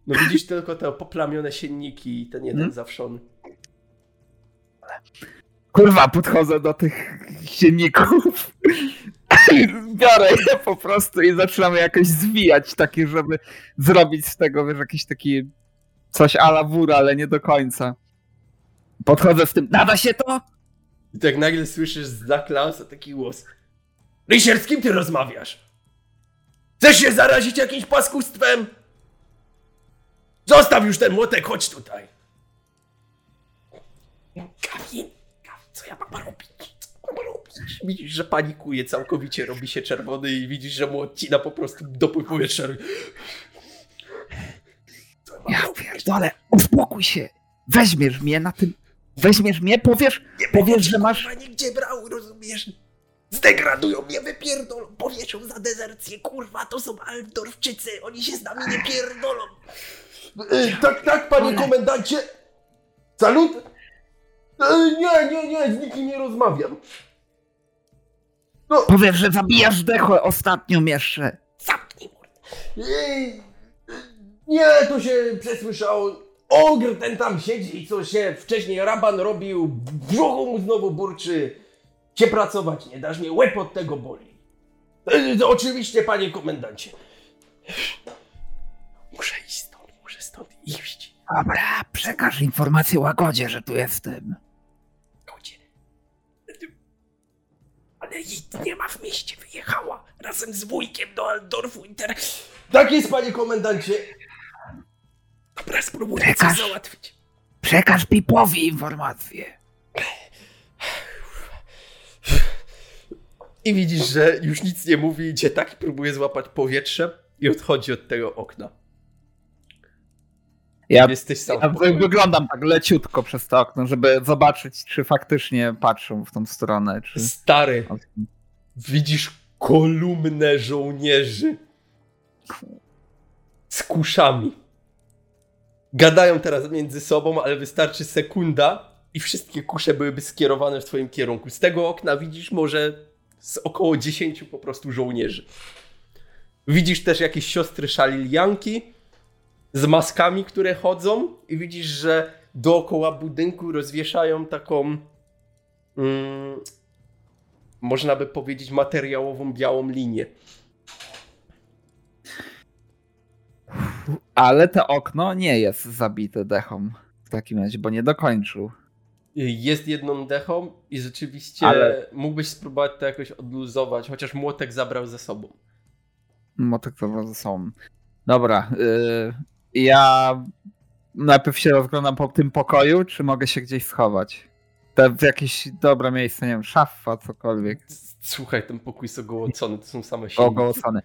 No widzisz tylko te poplamione sienniki i ten jeden Hmm? zawszony. Kurwa, podchodzę do tych silników. Biorę je po prostu i zaczynamy jakoś zwijać, takie, żeby zrobić z tego, wiesz, jakiś taki coś ala wór, ale nie do końca. Podchodzę z tym, nada się to? I tak nagle słyszysz za Klausa taki głos. Rysier, z kim ty rozmawiasz? Chcesz się zarazić jakimś paskustwem? Zostaw już ten młotek, chodź tutaj. Gawin, co ja mam robić? Co mam robić? Widzisz, że panikuje całkowicie, robi się czerwony i widzisz, że mu odcina po prostu do powietrza. pierdolę, uspokój się. Weźmiesz mnie na tym, weźmiesz mnie, powiesz, powiesz, że masz... Kurwa, nigdzie brał, rozumiesz? Zdegradują mnie, wypierdolą, powieszą za dezercję, kurwa, to są Altdorfczycy, oni się z nami nie pierdolą. E, tak, tak, panie komendancie. Salut. E, nie, nie, nie, z nikim nie rozmawiam. No, Powiesz, że zabijasz dechę ostatnią jeszcze. zamknij mordę. Nie, to się przesłyszało. Ogr ten tam siedzi, co się wcześniej raban robił, brzuchu mu znowu burczy. Cię pracować nie dasz, mnie łeb od tego boli. E, to Oczywiście, panie komendancie. Muszę iść stąd, muszę stąd iść. Dobra, przekaż informację łagodzie, że tu jestem. Kocie. Ale jej nie ma w mieście, wyjechała razem z wujkiem do Aldorfu i teraz... Tak jest, panie komendancie. Dobra, spróbuję coś Przekaż. załatwić. Przekaż Pipowi informację. I widzisz, że już nic nie mówi, idzie tak, próbuje złapać powietrze i odchodzi od tego okna. Ja, Jesteś sam ja wyglądam tak leciutko przez to okno, żeby zobaczyć, czy faktycznie patrzą w tą stronę, czy... Stary, widzisz kolumnę żołnierzy z kuszami. Gadają teraz między sobą, ale wystarczy sekunda i wszystkie kusze byłyby skierowane w twoim kierunku. Z tego okna widzisz może z około 10 po prostu żołnierzy. Widzisz też jakieś siostry szalilianki z maskami, które chodzą i widzisz, że dookoła budynku rozwieszają taką mm, można by powiedzieć materiałową białą linię. Ale to okno nie jest zabite dechą w takim razie, bo nie dokończył. Jest jedną dechą i rzeczywiście Ale- mógłbyś spróbować to jakoś odluzować, chociaż młotek zabrał ze sobą. Motek to ze sobą. Dobra, y, ja najpierw się rozglądam po tym pokoju, czy mogę się gdzieś schować? To w jakieś dobre miejsce, nie wiem, szafa, cokolwiek. Słuchaj, ten pokój jest ogołocony, to są same silniki. Ogołocony.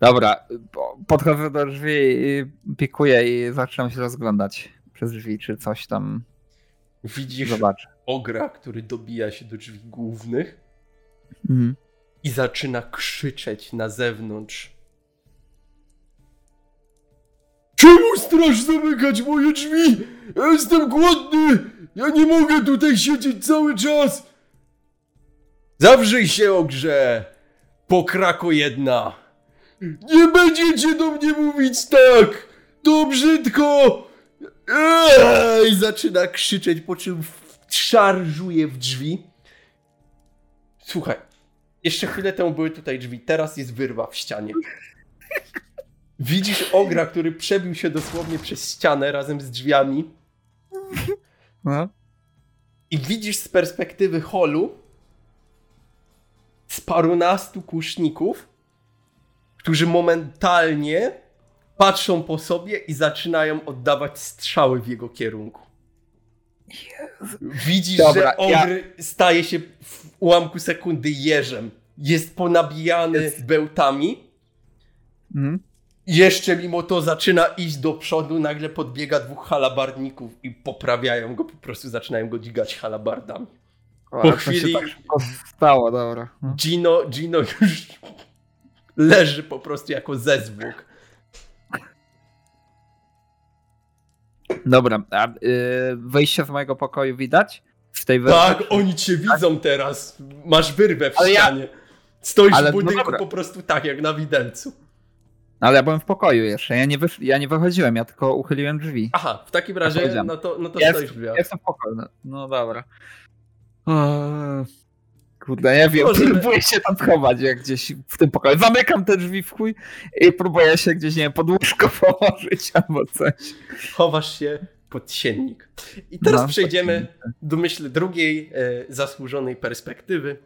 Dobra, po- podchodzę do drzwi i pikuję i zaczynam się rozglądać przez drzwi, czy coś tam Widzisz zobaczę. ogra, który dobija się do drzwi głównych Mhm. i zaczyna krzyczeć na zewnątrz. Czemu straż zamykać moje drzwi? Ja jestem głodny! Ja nie mogę tutaj siedzieć cały czas! Zawrzyj się, ogrze! Pokrako jedna! Nie będziecie do mnie mówić tak! To brzydko! Eee! I zaczyna krzyczeć, po czym szarżuje w drzwi. Słuchaj, jeszcze chwilę temu były tutaj drzwi, teraz jest wyrwa w ścianie. Widzisz ogra, który przebił się dosłownie przez ścianę razem z drzwiami No. i widzisz z perspektywy holu z parunastu kuszników, którzy momentalnie patrzą po sobie i zaczynają oddawać strzały w jego kierunku. Widzisz, Dobra, że ogr staje się w ułamku sekundy jeżem. Jest ponabijany bełtami. Mhm. Jeszcze mimo to zaczyna iść do przodu, nagle podbiega dwóch halabardników i poprawiają go, po prostu zaczynają go dźgać halabardami. O, Po to się chwili- tak stało, dobra. No. Gino, Gino już leży po prostu jako zezwłok. Dobra, a y, wyjście z mojego pokoju widać? W tej wersji? Tak, oni cię widzą teraz. Masz wyrwę w Ale ja- ścianie. Stoisz Ale w no budynku dobra. po prostu tak, jak na widelcu. Ale ja byłem w pokoju jeszcze, ja nie, wysz... ja nie wychodziłem, ja tylko uchyliłem drzwi. Aha, w takim razie, no to, no to Jest- stoisz w drzwiach. Jestem w pokoju, no, no dobra. Eee, Kurde, nie wiem, Możemy- próbuję się tam schować jak gdzieś w tym pokoju. Zamykam te drzwi w chuj i próbuję się gdzieś, nie wiem, pod łóżko położyć albo coś. Chowasz się pod siennik. I teraz No, przejdziemy do myślę drugiej e, zasłużonej perspektywy.